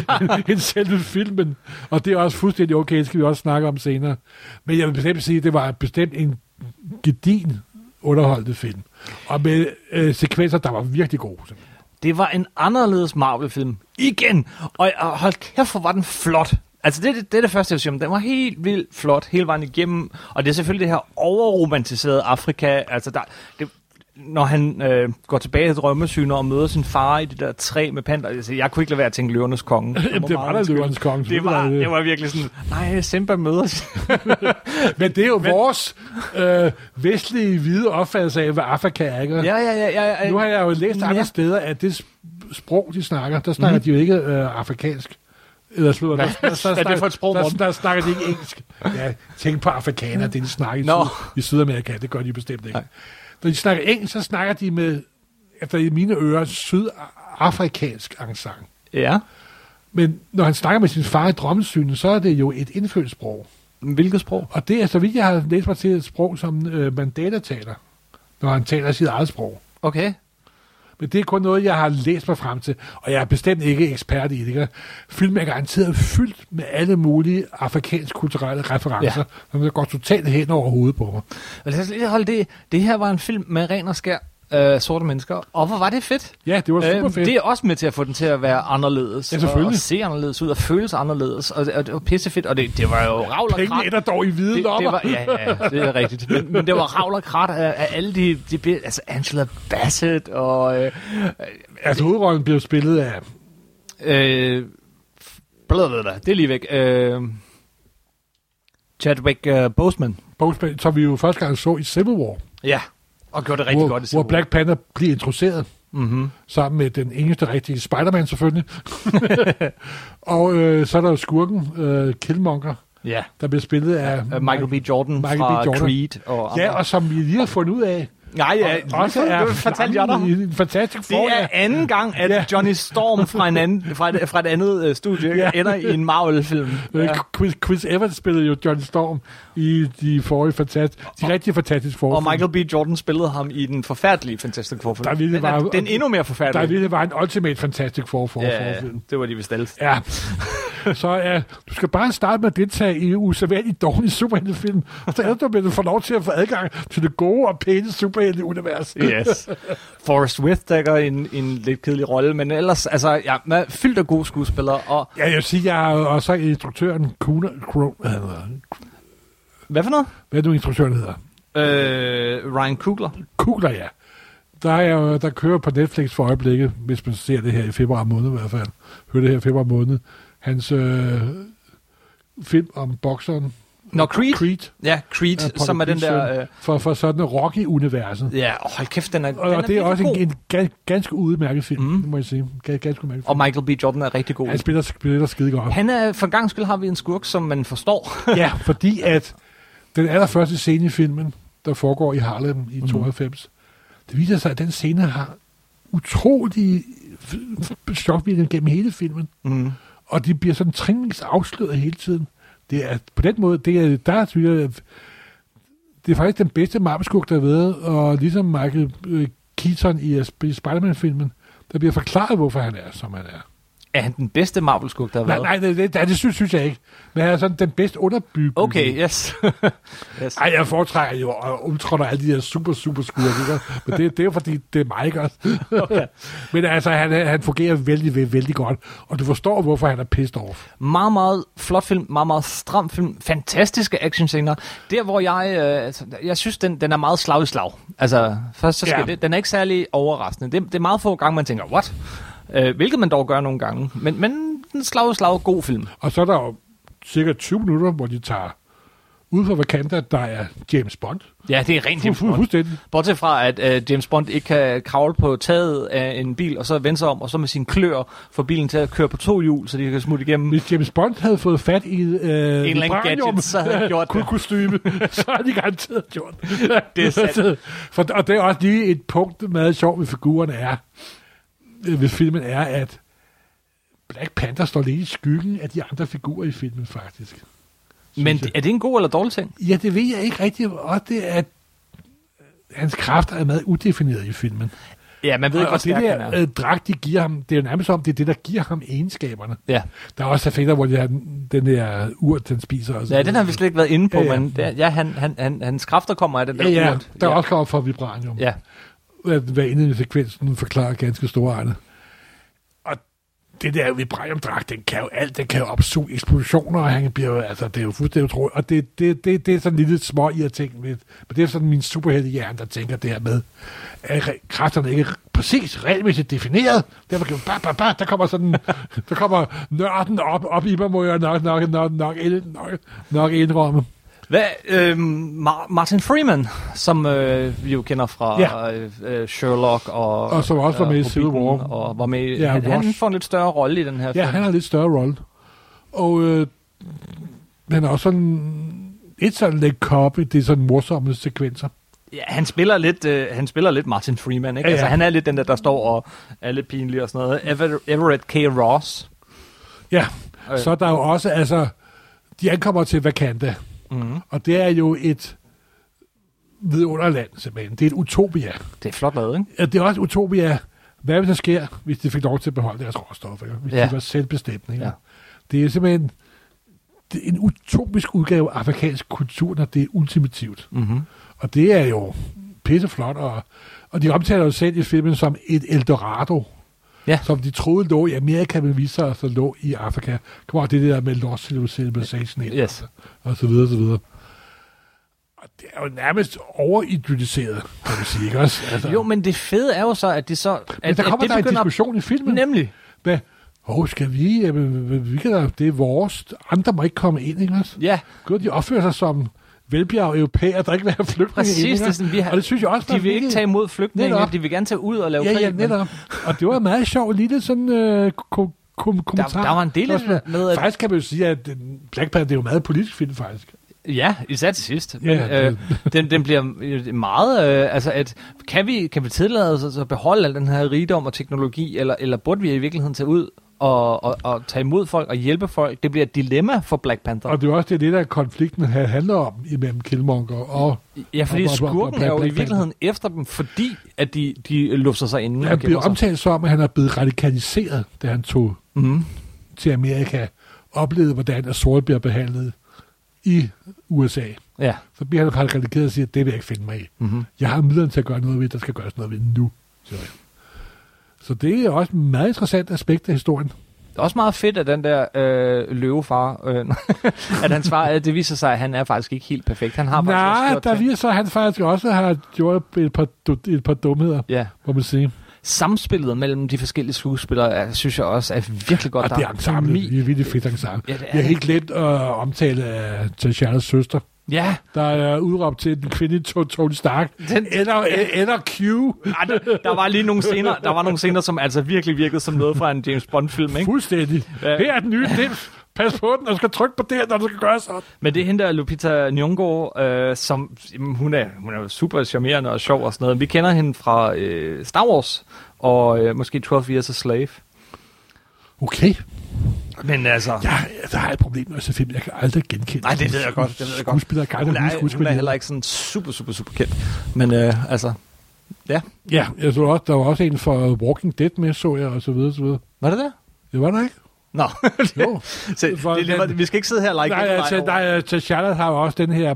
ja. end selve filmen. Og det er også fuldstændig okay, det skal vi også snakke om senere. Men jeg vil bestemt sige, at det var bestemt en gedin underholdende film. Og med øh, sekvenser, der var virkelig gode. Det var en anderledes Marvel-film. Igen! Og, og hold kæft, hvor var den flot. Altså, det, det, det er det første, jeg vil sige om. Den var helt vildt flot hele vejen igennem. Og det er selvfølgelig det her overromantiserede Afrika. Altså, der, det, når han øh, går tilbage til drømmesyner og møder sin far i det der træ med panter. Altså, jeg kunne ikke lade være at tænke løvernes konge. Jamen, det var da løvernes konge. Det var, det var virkelig sådan, nej, Simba møder... Men det er jo Men... vores øh, vestlige hvide opfattelse af, hvad Afrika er, ikke? Ja, ja, ja. ja, ja. Nu har jeg jo læst ja. andre steder, at det sprog, de snakker, der snakker mm. de jo ikke øh, afrikansk. Eller slutter, der, der, der, der, er det for et sprog, der, der, der snakker de ikke engelsk. Ja, tænk på afrikanere, det de snakker i, no. Syd, i Sydamerika, det gør de bestemt ikke. Nej. Når de snakker engelsk, så snakker de med, efter i mine ører, sydafrikansk accent. Ja. Men når han snakker med sin far i drømmesynet, så er det jo et indfødt sprog. Hvilket sprog? Og det er, så vidt jeg har læst mig til, et sprog, som øh, Mandela taler, når han taler sit eget sprog. Okay. Men det er kun noget, jeg har læst mig frem til, og jeg er bestemt ikke ekspert i det. Filmen er garanteret fyldt med alle mulige afrikansk kulturelle referencer, ja. som går totalt hen over hovedet på mig. lad os lige holde det. Det her var en film med ren og skær øh, sorte mennesker. Og hvor var det fedt. Ja, det var super øh, fedt. Det er også med til at få den til at være anderledes. Ja, selvfølgelig. Og, og se anderledes ud og føles anderledes. Og, og det var pissefedt. Og det, det var jo ravl og krat. Pengene dog i hvide det, det var, ja, ja, det er rigtigt. Men, men det var ravl og krat af, af alle de, de... Altså Angela Bassett og... Øh, altså hovedrollen blev spillet af... Øh, blablabla, det er lige væk. Øh, Chadwick uh, Boseman. Boseman, som vi jo første gang så i Civil War. Ja. Og gjorde det rigtig hvor, godt Hvor Black Panther bliver introduceret. Mm-hmm. Sammen med den eneste rigtige Spider-Man selvfølgelig. og øh, så er der jo skurken, øh, Killmonger. Ja. Der bliver spillet af... Uh, Michael B. Jordan Michael fra B. Jordan. Creed. Og ja, og som vi lige har fundet ud af, Nej, ja, og også er det fortalte jeg dig. En fantastisk Det er anden gang, at ja. Johnny Storm fra, en anden, fra, et, fra et andet uh, studie ja. ender i en Marvel-film. Ja. Chris, Chris Evans spillede jo Johnny Storm i de forrige fantastiske, de rigtig fantastiske forfilm. Og Michael B. Jordan spillede ham i den forfærdelige Fantastic Four-film. Der ville var, den endnu mere forfærdelige. Der ville være en Ultimate Fantastic Four for ja, det var de vist alle. Ja. Så ja, du skal bare starte med at deltage i usædvanligt dårlige superheltefilm, og så ender du med at få lov til at få adgang til det gode og pæne superhelte-univers. Yes. Forrest With dækker en, en lidt kedelig rolle, men ellers, altså, ja, med fyldt af gode skuespillere. Og ja, jeg vil sige, jeg er også instruktøren Kuna, Kro, hvad for noget? Hvad er du instruktøren hedder? Øh, Ryan Coogler. Coogler, ja. Der, er, der kører på Netflix for øjeblikket, hvis man ser det her i februar måned i hvert fald. Hører det her i februar måned. Hans øh, film om bokseren. Nå, Creed? Creed. Ja, Creed, er som er den der... Øh... For, for sådan en Rocky-universet. Ja, oh, hold kæft, den er Og, den og det er også god. en, en ganske udmærket film, mm. må jeg sige. Ganske udmærket film. Og Michael B. Jordan er rigtig god. Han spiller, spiller skide godt. Han er, for gang skyld har vi en skurk, som man forstår. ja, fordi at den allerførste scene i filmen, der foregår i Harlem i mm. 92, det viser sig, at den scene har utrolig chokvirkning gennem hele filmen. Mm. Og de bliver sådan trinvis afsløret hele tiden. Det er, på den måde, det er, der synes jeg, det er faktisk den bedste marmeskurk, der har været, og ligesom Michael øh, Keaton i, i Spider-Man-filmen, der bliver forklaret, hvorfor han er, som han er. Er han den bedste Marvel-skurk, der har Nej, været? nej, det, det, det, det synes, synes jeg ikke. Men han er sådan den bedst underbyggede. Okay, yes. yes. Ej, jeg foretrækker jo at udtrådte alle de her super, super skurke? Men det, det er jo fordi, det er mig, også? Okay. Men altså, han, han fungerer vældig, vældig, vældig godt. Og du forstår, hvorfor han er pissed off. Meget, meget flot film, meget, meget stram film, fantastiske actionscener. Der, hvor jeg, øh, altså, jeg synes, den, den er meget slag i slag. Altså, først så skal Ja. det, den er ikke særlig overraskende. Det, det er meget få gange, man tænker, what? Øh, hvilket man dog gør nogle gange. Men, men en slag slag, god film. Og så er der jo cirka 20 minutter, hvor de tager ud fra Vakanda, der er James Bond. Ja, det er rent James Bond. Fuldstændig. Bortset fra, at uh, James Bond ikke kan kravle på taget af en bil, og så vende sig om, og så med sine klør få bilen til at køre på to hjul, så de kan smutte igennem. Hvis James Bond havde fået fat i øh, en eller anden gadget, så havde han gjort det. kostyme, så havde de garanteret gjort Det er sandt. For, og det er også lige et punkt, meget sjovt ved figurerne er, ved filmen er, at Black Panther står lidt i skyggen af de andre figurer i filmen, faktisk. Men jeg. er det en god eller dårlig ting? Ja, det ved jeg ikke rigtigt. Og det er, at hans kræfter er meget udefineret i filmen. Ja, man ved ikke, hvor og det stærk han er. der øh, dragt, de giver ham, det er jo nærmest som, det er det, der giver ham egenskaberne. Ja. Der er også effekter, hvor de har den, der urt, den spiser. Og ja, den har vi slet ikke været inde på, Ja, ja, men det, ja, han, han, han, hans kræfter kommer af den der Ja, ja, urt. der er ja. også kommet fra vibranium. Ja, Hvad, hvad inden i sekvensen forklarer ganske store egne. Og det der vibraniumdragt, den kan jo alt, den kan jo opsuge eksplosioner, og han bliver jo, altså, det er jo fuldstændig utroligt. Og det, det, det, det er sådan lille små i at tænke med, men det er sådan min superheltehjerne, der tænker det her med, at kræfterne ikke er præcis regelmæssigt defineret. Derfor kan bah, bah, bah, der kommer sådan, der kommer nørden op, op i mig, må jeg nok, nok, nok, nok, nok, nok indrømme. Hvad, øh, Mar- Martin Freeman, som øh, vi jo kender fra Ja. øh, øh, Sherlock og... Og som også var med i Civil War. Og var med, Ja, han, han får en lidt større rolle i den her Ja, film. han har en lidt større rolle. Og øh, han er også sådan, et sådan lidt copy, det er sådan morsomme sekvenser. Ja, han spiller lidt, øh, han spiller lidt Martin Freeman, ikke? Ja, ja. Altså, han er lidt den der, der står og er lidt pinlig og sådan noget. Ever, Everett K. Ross. Ja, Øh. så er der jo også, altså, de ankommer til Wakanda, Mm-hmm. og det er jo et vidunderland, simpelthen. Det er et utopia. Det er flot lavet, ikke? Ja, det er også et utopia. Hvad hvis der sker, hvis de fik lov til at beholde deres råstoffer? Hvis Ja. de var selvbestemt. Ikke? Ja. Det er simpelthen det er en utopisk udgave af afrikansk kultur, når det er ultimativt. Mm-hmm. Og det er jo pisseflot, og, og de omtaler jo selv i filmen som et Eldorado, Ja. som de troede lå i Amerika, men viste sig altså lå i Afrika. Kommer det der med Lost Civilization Yes. og så videre, og så videre. Og det er jo nærmest overidealiseret, kan man sige, ikke også? Altså, Jo, men det fede er jo så, at det så... At, men der at kommer det der en diskussion i filmen. Nemlig. Hvad? Åh, skal vi? Jamen, vi kan da, det er vores. Andre må ikke komme ind, ikke også? Ja, Gud, de opfører sig som velbjerg europæer, der ikke vil have flygtninge præcis. Det ikke er sådan, vi har, Og det synes jeg også, de vil ikke virkelig- tage imod flygtninge, Netop. de vil gerne tage ud og lave Ja, krig. ja, netop. Og det var en meget sjov lille sådan øh, ko- kom- kommentar. Der, der var en del det med, at Faktisk kan man jo sige, at øh, Black Panther det er jo meget politisk film, faktisk. Ja, især til sidst. Ja, øh, den, den bliver øh, meget... Øh, altså, at, kan, vi, kan vi tillade os at beholde al den her rigdom og teknologi, eller, eller burde vi i virkeligheden tage ud og, og, og tage imod folk og hjælpe folk? Det bliver et dilemma for Black Panther. Og det er også det, det der konflikten handler om imellem Killmonger og ja, fordi og- og- og- og skurken Black er jo i Panther. virkeligheden efter dem, fordi at de, de lufter sig inden. han bliver omtalt som, at han er blevet radikaliseret, da han tog Mm. til Amerika, oplevede, hvordan at sorte bliver behandlet i USA. Ja. Så bliver han radikaliseret og siger, det vil jeg ikke finde mig i. Mm-hmm. Jeg har midlerne til at gøre noget ved, der skal gøres noget ved nu. siger han. Så det er også et meget interessant aspekt af historien. Det er også meget fedt, at den der øh, løvefar, øh, at hans far, øh, det viser sig, at han er faktisk ikke helt perfekt. Han har faktisk også Nej, der viser sig, at han faktisk også har gjort et par, et par dumheder, Ja. må man sige. Samspillet mellem de forskellige skuespillere, er, synes jeg også er virkelig godt. Og det er ensemble. Det er virkelig fedt ensemble. Ja, det er Jeg har det. helt glemt at omtale af T'Challas søster, Ja, der er udråbt til den kvindelige To- Tony Stark. den, Eller, eller Q. Ej, der, der, var lige nogle scener, der var nogle scener, som altså virkelig virkede som noget fra en James Bond-film, ikke? Fuldstændig. Ja. Her er den nye dims. Pas på den, og skal trykke på det, her, når du skal gøre sådan. Men det er hende der, Lupita Nyong'o, øh, som jamen, hun er, hun er super charmerende og sjov og sådan noget. Vi kender hende fra øh, Star Wars og øh, måske 12 Years a Slave. Okay. Men altså... Ja, der er et problem med at film. Jeg kan aldrig genkende. Nej, det ved jeg godt, det ved jeg godt. Skuespillere kan aldrig huske hun er heller ikke sådan super, super, super kendt. Men øh, altså... Ja, jeg så også, der var også en for Walking Dead med, så jeg, og så videre, så videre. Var det der? Det var der ikke? Nå, Jo. så, For det, det, vi skal ikke sidde her og like Nej, altså, nej, T'Challa har jo også den her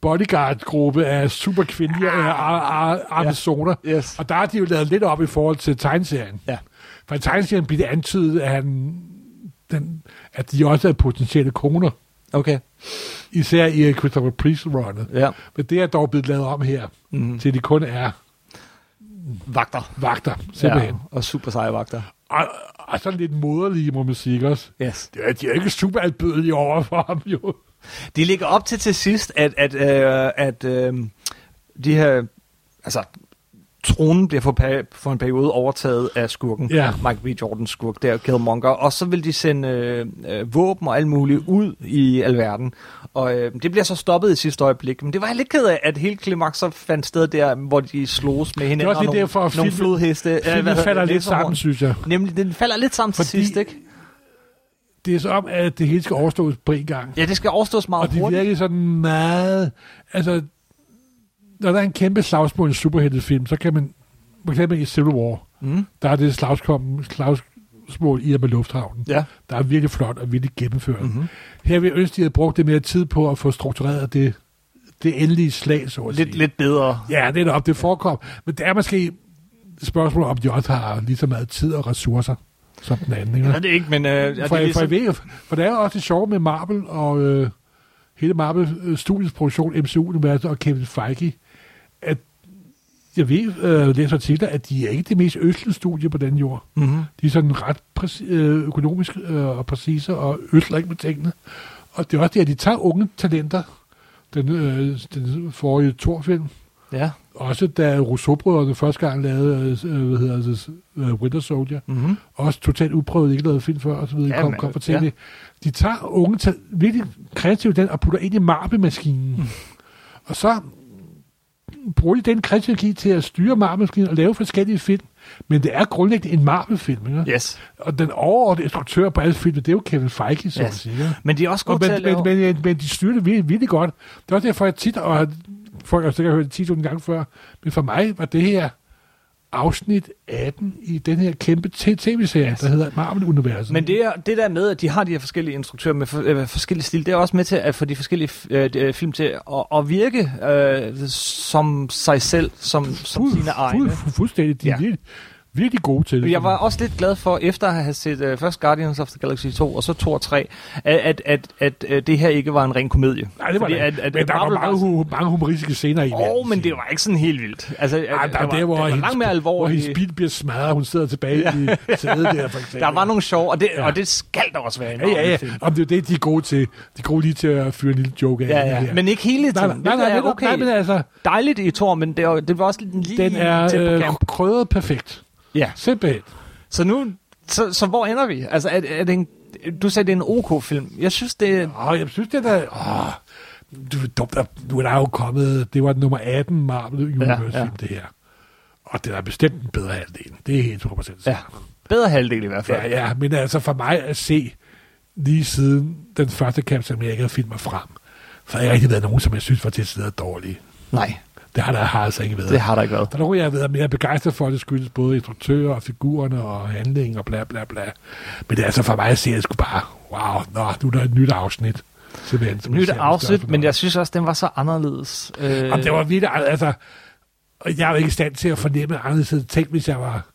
bodyguard-gruppe af superkvindelige ja. Amazoner. Yes. Og der har de jo lavet lidt op i forhold til tegneserien. Ja. For i tegneserien bliver det antydet, at, han, den, at de også er potentielle koner. Okay. Især i Christopher Priest-runnet. Ja. Men det er dog blevet lavet om her, Mm. til de kun er Vagter. vagter, simpelthen. Ja, og super seje vagter. Og, og sådan lidt moderlige, må man sige, også? Yes. Det er, de er ikke super albødelige over for ham, jo. De ligger op til til sidst, at, at, øh, at øh, de her... Altså, tronen bliver for, for en periode overtaget af skurken. Ja. Michael B. Jordans skurk, der Killmonger. Og så vil de sende øh, øh, våben og alt muligt ud i alverden. Og øh, det bliver så stoppet i sidste øjeblik. Men det var jeg lidt ked af, at hele klimaks så fandt sted der, hvor de sloges med hinanden. også og lidt nogle, derfor, at nogle filmen- flodheste. Filmen hvad falder det? lidt sammen, synes jeg. Nemlig, den falder lidt sammen til Fordi- sidst, ikke? Det er så om, at det hele skal overstås på en gang. Ja, det skal overstås meget Og det hurtigt. virker sådan meget... Altså, når der er en kæmpe slagsmål i en superheltefilm, så kan man... For eksempel i Civil War, Mm. der er det slagskom, slagsmål i og med lufthavnen. Ja. Der er virkelig flot og virkelig gennemført. Mm-hmm. Her vil jeg ønske, at de havde brugt det mere tid på at få struktureret det, det endelige slag, så at Lidt, sige. lidt bedre. Ja, det er op, det forekom. Men det er måske spørgsmål, om de også har lige så meget tid og ressourcer. som den anden. Ikke? Ved det ikke, men... Øh, er det for, ligesom... for, jeg ved, for det er også det sjove med Marvel og øh, hele Marvel-studiets produktion, MCU-universet og Kevin Feige, jeg ved, øh, læser artikler, at de er ikke det mest østlige studie på den jord. Mm-hmm. De er sådan ret præci- øh, økonomisk øh, og præcise og østler ikke med tingene. Og det er også det, at de tager unge talenter. Den, øh, den forrige Thor-film. Ja. Også da Rousseau-brødrene første gang lavede øh, hvad hedder det, øh, Winter Soldier. Mm-hmm. Også totalt uprøvet, ikke lavet film før, og så videre. Ja, kom, kom fra tv. De tager unge, ta- virkelig kreativt den, og putter ind i Marvel-maskinen. Mm. Og så bruger de den kreativitet til at styre Marvel-maskinen og lave forskellige film. Men det er grundlæggende en Marvel-film, ikke? Yes. Og den overordnede instruktør på alle filmene, det er jo Kevin Feige, som Yes. yes. siger. Men de er også Og gode til at men, lave... men, men, men, de styrer det virkelig, virkelig godt. Det er også derfor, jeg tit, og folk har sikkert hørt det 10 gange før, men for mig var det her afsnit 18 i den her kæmpe tv-serie, Yes. der hedder Marvel-universet. Men det, er, det der med, at de har de her forskellige instruktører med for, øh, forskellige stil, det er også med til at få de forskellige øh, øh, film til at, at virke øh, som sig selv, som, som Fuld- sine egne. Fu- fuldstændig. De Ja. Virkelig, gode til det. Jeg var også lidt glad for, efter at have set uh, først Guardians of the Galaxy 2, og så 2 og 3, at, at, at, at, at det her ikke var en ren komedie. Nej, det var Fordi det. at, at, men der var Marvel mange, hu- mange humoristiske scener i Åh, oh, men det var ikke sådan helt vildt. Altså, Ej, der, der, var, der, hvor, det var hendes, langt mere hvor hendes alvorligt. bil bliver smadret, og hun sidder tilbage ja. i sædet der, for eksempel. Der var nogle sjove, og det, Ja. og det skal der også være Ja, ja, ja. Om det er det, de er gode til. De er gode lige til at fyre en lille joke af. Ja, ja. Men ikke hele tiden. nej, nej, nej, nej, det er okay. nej, men altså, Dejligt i Thor, men det, var, det var også lidt lige den er tæt på øh, camp. krydret perfekt. Ja, Simpelthen. så nu, så, så hvor ender vi? Altså, er, er det en, du sagde, det er en OK-film. Jeg synes, det er... Åh, jeg synes, det er... Åh, du er at- nu er der jo kommet... Det var nummer 18 Marvel Universe Ja, ja. det her. Og det er bestemt en bedre halvdel. Det er helt 100% sikkert. Ja, bedre halvdel i hvert fald. Ja, ja, men altså for mig at se lige siden den første Captain America-film er frem, så har jeg ikke rigtig været nogen, som jeg synes var til stedet dårlige. Nej, Det har der har altså ikke været. det har der ikke været. Der er nogen, jeg har været mere begejstret for, det skyldes både instruktører og figurerne og handlingen og bla bla bla. Men det er altså for mig at se, at jeg skulle bare, wow, nå, nu er der et nyt afsnit. Simpelthen, som Nyt afsnit, men jeg synes også, den var så anderledes. Øh, Og det var virkelig, altså, jeg er jo ikke i stand til at fornemme anderledes. Tænk, hvis jeg var,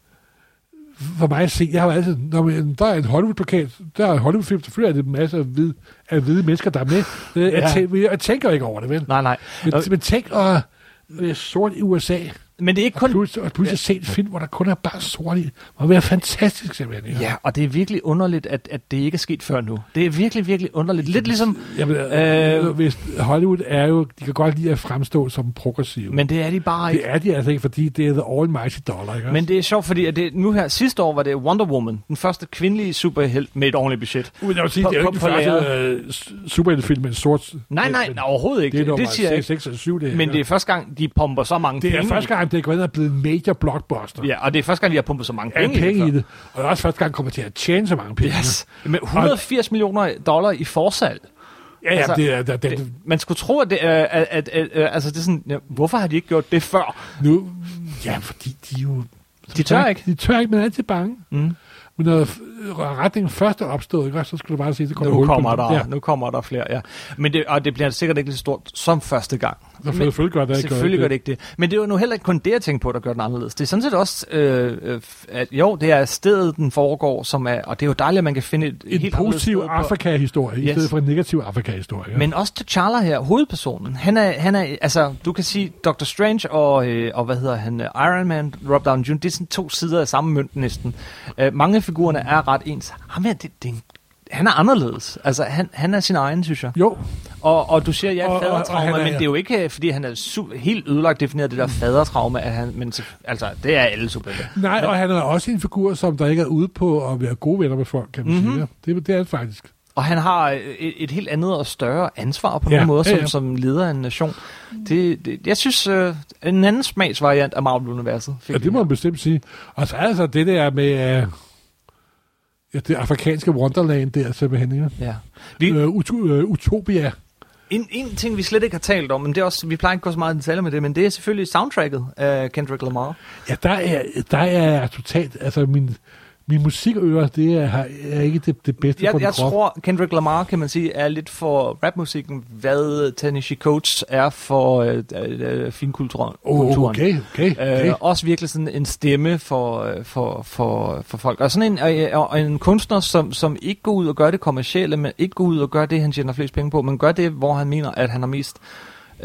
for mig at se, jeg har jo altid, når man, der er en Hollywood-plakat, der er en Hollywood-film, selvfølgelig er det en masse af hvide, af hvide mennesker, der er med. Jeg, Ja. tænker, jeg tænker ikke over det, vel? Nej, nej. Men, men tænk at være sort i USA, Men det er ikke og kun... pludselig, og pludselig se en film, hvor der kun er bare sort i. Det må være fantastisk, simpelthen. Ja, og det er virkelig underligt, at, at det ikke er sket før nu. Det er virkelig, virkelig underligt. Lidt ligesom... Jamen, Øh, hvis Hollywood er jo, de kan godt lide at fremstå som progressive. Men det er de bare ikke. det er de altså ikke, fordi det er the almighty dollar, ikke? Men det er sjovt, fordi at det, nu her sidste år var det Wonder Woman, den første kvindelige superhelt med et ordentligt budget. Uden at sige, På- det er jo ikke på den første øh, s- superheltefilm med en sort... Nej, nej, men nej overhovedet ikke. Det er Det, nummer det siger jeg ikke. 6, 6 og 7, det her. Men det er første gang, de pumper så mange det er penge. første gang, det er gået ind og blevet en major blockbuster. Ja, og det er første gang, de har pumpet så mange Ja, penge, penge i det. Og det er også første gang, kommer til at tjene så mange penge. Yes. Med 180 millioner dollar i forsalg. Ja, ja, Altså, det er, det, det, Det, man skulle tro, at det er, at, at, at, at altså det er sådan, ja, hvorfor har de ikke gjort det før? nu, ja, fordi de jo... De tør ikke. De tør ikke, men er altid bange. Mm. Men når retningen først er opstået, ikke? så skulle du bare sige, det kommer Nu kommer der, Ja, nu kommer der flere, ja. Men det, og det bliver sikkert ikke lige så stort som første gang. så selvfølgelig gør det ikke. Selvfølgelig gør det ikke det. Men det er jo nu heller ikke kun det, jeg tænker på, der gør den anderledes. Det er sådan set også, øh, øh, at jo, det er stedet, den foregår, som er, og det er jo dejligt, at man kan finde et, En helt positiv Afrika-historie, i Yes. stedet for en negativ Afrika-historie. Ja. Men også T'Challa her, hovedpersonen, han er, han er, altså, du kan sige, Dr. Strange og, øh, og hvad hedder han, Iron Man, Rob Downey Jr., det er sådan to sider af samme mønt næsten. Øh, mange figurerne er ret ens. Ham her, det, det, er en- han er anderledes. Altså, han, han er sin egen, synes jeg. Jo, Og, og du siger, ja, Og- og- og fadertrauma, han er- men det er jo ikke, øh, fordi han er su- helt ødelagt defineret, det der fadertrauma, at han, men altså, det er alle superhelte. nej, og han er også en figur, som der ikke er ude på at være gode venner med folk, kan man Mhm. mm-hmm. sige. Det, det er det faktisk. Og han har øh, et, et helt andet og større ansvar på Ja, nogle måder, ja, som, ja. som leder af en nation. Det, det, jeg synes, øh, en anden smagsvariant af Marvel-universet. fik Ja, det må man bestemt sige. Og så er altså det der med uh, ja, det afrikanske Wonderland der simpelthen. Ja. Ja. Vi, Uh, ut- uh, Utopia. en, en ting, vi slet ikke har talt om, men det er også, vi plejer ikke at gå så meget i detaljer med det, men det er selvfølgelig soundtracket af Kendrick Lamar. Ja, der er, der er totalt, altså min, min musikører, det er, er ikke det, det bedste Jeg, for din jeg krop. tror, Kendrick Lamar, kan man sige, er lidt for rapmusikken, hvad Tennessee Coates er for øh, øh, finkulturen. Oh, okay, okay, okay. Øh, også virkelig sådan en stemme for, øh, for, for, for folk. Og sådan en, øh, og en kunstner, som, som ikke går ud og gør det kommercielle, men ikke går ud og gør det, han tjener flest penge på, men gør det, hvor han mener, at han har mest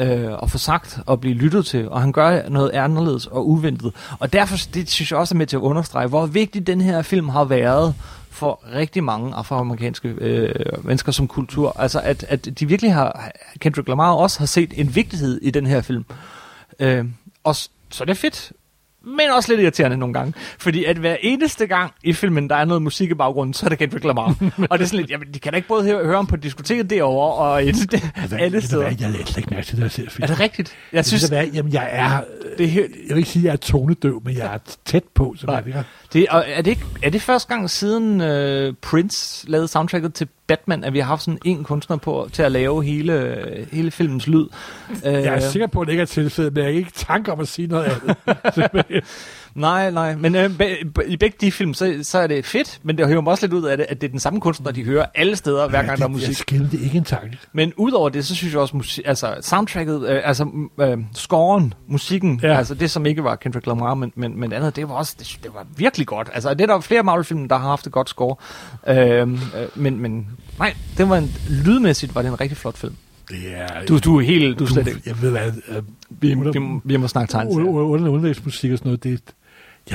øh, at få sagt og blive lyttet til, og han gør noget anderledes og uventet. Og derfor det synes jeg også er med til at understrege, hvor vigtig den her film har været for rigtig mange afroamerikanske øh, mennesker som kultur. Altså at, at de virkelig har, Kendrick Lamar også har set en vigtighed i den her film. Øh, og så er det fedt, men også lidt irriterende nogle gange. Fordi at hver eneste gang i filmen, der er noget musik i baggrunden, så er det Kendrick Lamar. og det er sådan lidt, jamen, de kan da ikke både høre, høre ham på diskoteket derovre, og et, det, alle steder. hvad, Jeg lader slet ikke mærke til det, jeg ser film. Er det rigtigt? Jeg synes, synes, det er, jamen, jeg er, det jeg vil ikke sige, at jeg er tonedøv, men jeg er tæt på, så Nej. jeg er. det, og er, det ikke, er det første gang siden øh, Prince lavede soundtracket til Batman, at vi har haft sådan en kunstner på til at lave hele, hele filmens lyd? Øh, Jeg er sikker på, at det ikke er tilfældet, men jeg har ikke tanke om at sige noget andet. Nej, nej, men øh, be, i begge de film, så, så er det fedt, men det hører mig også lidt ud af det, at det er den samme kunstner, de hører alle steder, hver gang der er Jeg musik. skiller det ikke en tanke. Men udover det, så synes jeg også, musik, altså soundtracket, øh, altså øh, scoren, musikken, Ja. ja. altså det som ikke var Kendrick Lamar, men, men, men andet, det var også, det, det var virkelig godt. Altså det er der flere Marvel-film, der har haft et godt score. Øh, øh, men, men nej, det var en, lydmæssigt var det en rigtig flot film. Det er... Du, du er helt, du er slet ikke, Jeg ved hvad... øh, vi, vi, vi må snakke tegn. under- Under underlægsmusik og sådan noget, det,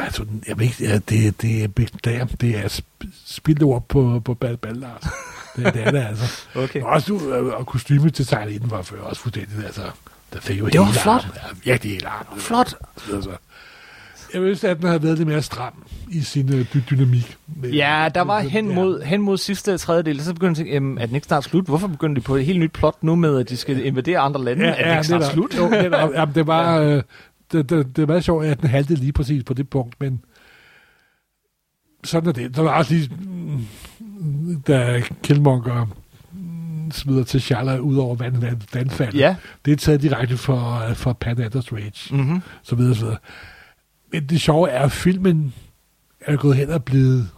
er sådan, jeg ved ikke, ja, det, det er beklager, det er sp- spildt ord på, på ball, ball Lars. Det, det er det altså. Okay. Og også du, øh, og kostymedesignet i den var før også fuldstændig, altså, der fik jo Det var flot. armen. Ja, virkelig hele armen. Flot. Altså, jeg vil at den havde været lidt mere stram i sin øh, dy- dynamik. Men- Ja, der var men- hen mod, hen mod sidste tredjedel, så begyndte jeg at tænke, er den ikke snart slut? Hvorfor begynder de på et helt nyt plot nu med, at de skal invadere andre lande? Ja, er det ja, ikke snart slut? Jo, netop. Jamen, det var... Øh, det, det, det var sjovt, at den haltede lige præcis på det punkt, men sådan er det. Der var også lige, mm, da Killmonger mm, smider til Shala ud over vand, vand, vandfaldet. Ja. Det er taget direkte fra, fra Pan Anders Rage, Mm-hmm. så videre, så videre. Men det sjove er, at filmen er gået hen og blevet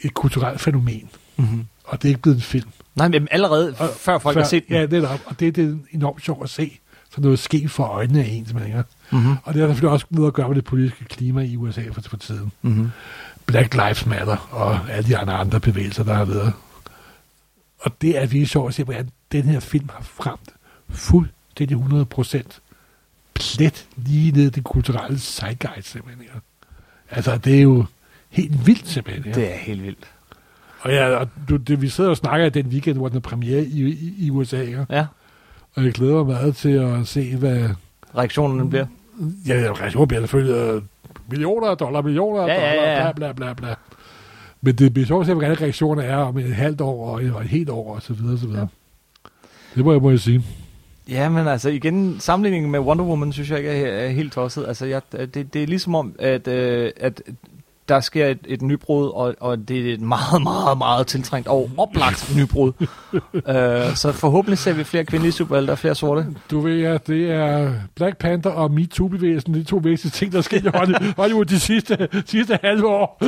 et kulturelt fænomen, Mm-hmm. og det er ikke blevet en film. Nej, men allerede Og før folk har set den. Ja, netop. Og det, det er enormt sjovt at se. Så noget ske for øjnene af en, simpelthen. Ikke? Mm-hmm. Og det har selvfølgelig også noget at gøre med det politiske klima i USA for, for tiden. Mm-hmm. Black Lives Matter og alle de andre, andre bevægelser, der har været. Og det er virkelig sjovt at se, hvordan den her film har fremt fuldstændig 100 procent plet lige ned i den kulturelle zeitgeist, simpelthen. Ikke? Altså, det er jo helt vildt, simpelthen. Ikke? Det er helt vildt. Og, ja, og du, det, vi sidder og snakker i den weekend, hvor den er premiere i, i, i USA, ikke? Ja, og jeg glæder mig meget til at se, hvad... reaktionen bliver. Ja, reaktionen bliver selvfølgelig millioner af dollar, millioner af Ja, ja, dollar, ja, ja. bla bla bla bla. Men det bliver sjovt at se, hvordan reaktionerne er om et halvt år og et, og et helt år og så videre, og så videre. Det må jeg, må jeg sige. Ja, men altså igen, sammenligningen med Wonder Woman, synes jeg ikke er, er helt tosset. Altså, jeg, det, det er ligesom om, at, øh, at der sker et, et nybrud, og, og det er et meget, meget, meget tiltrængt og oplagt nybrud. uh, så forhåbentlig ser vi flere kvindelige superhelte og flere sorte. Du ved, at det er Black Panther og MeToo-bevægelsen, de to vigtigste ting, der sker i Hollywood- de sidste, sidste halve år.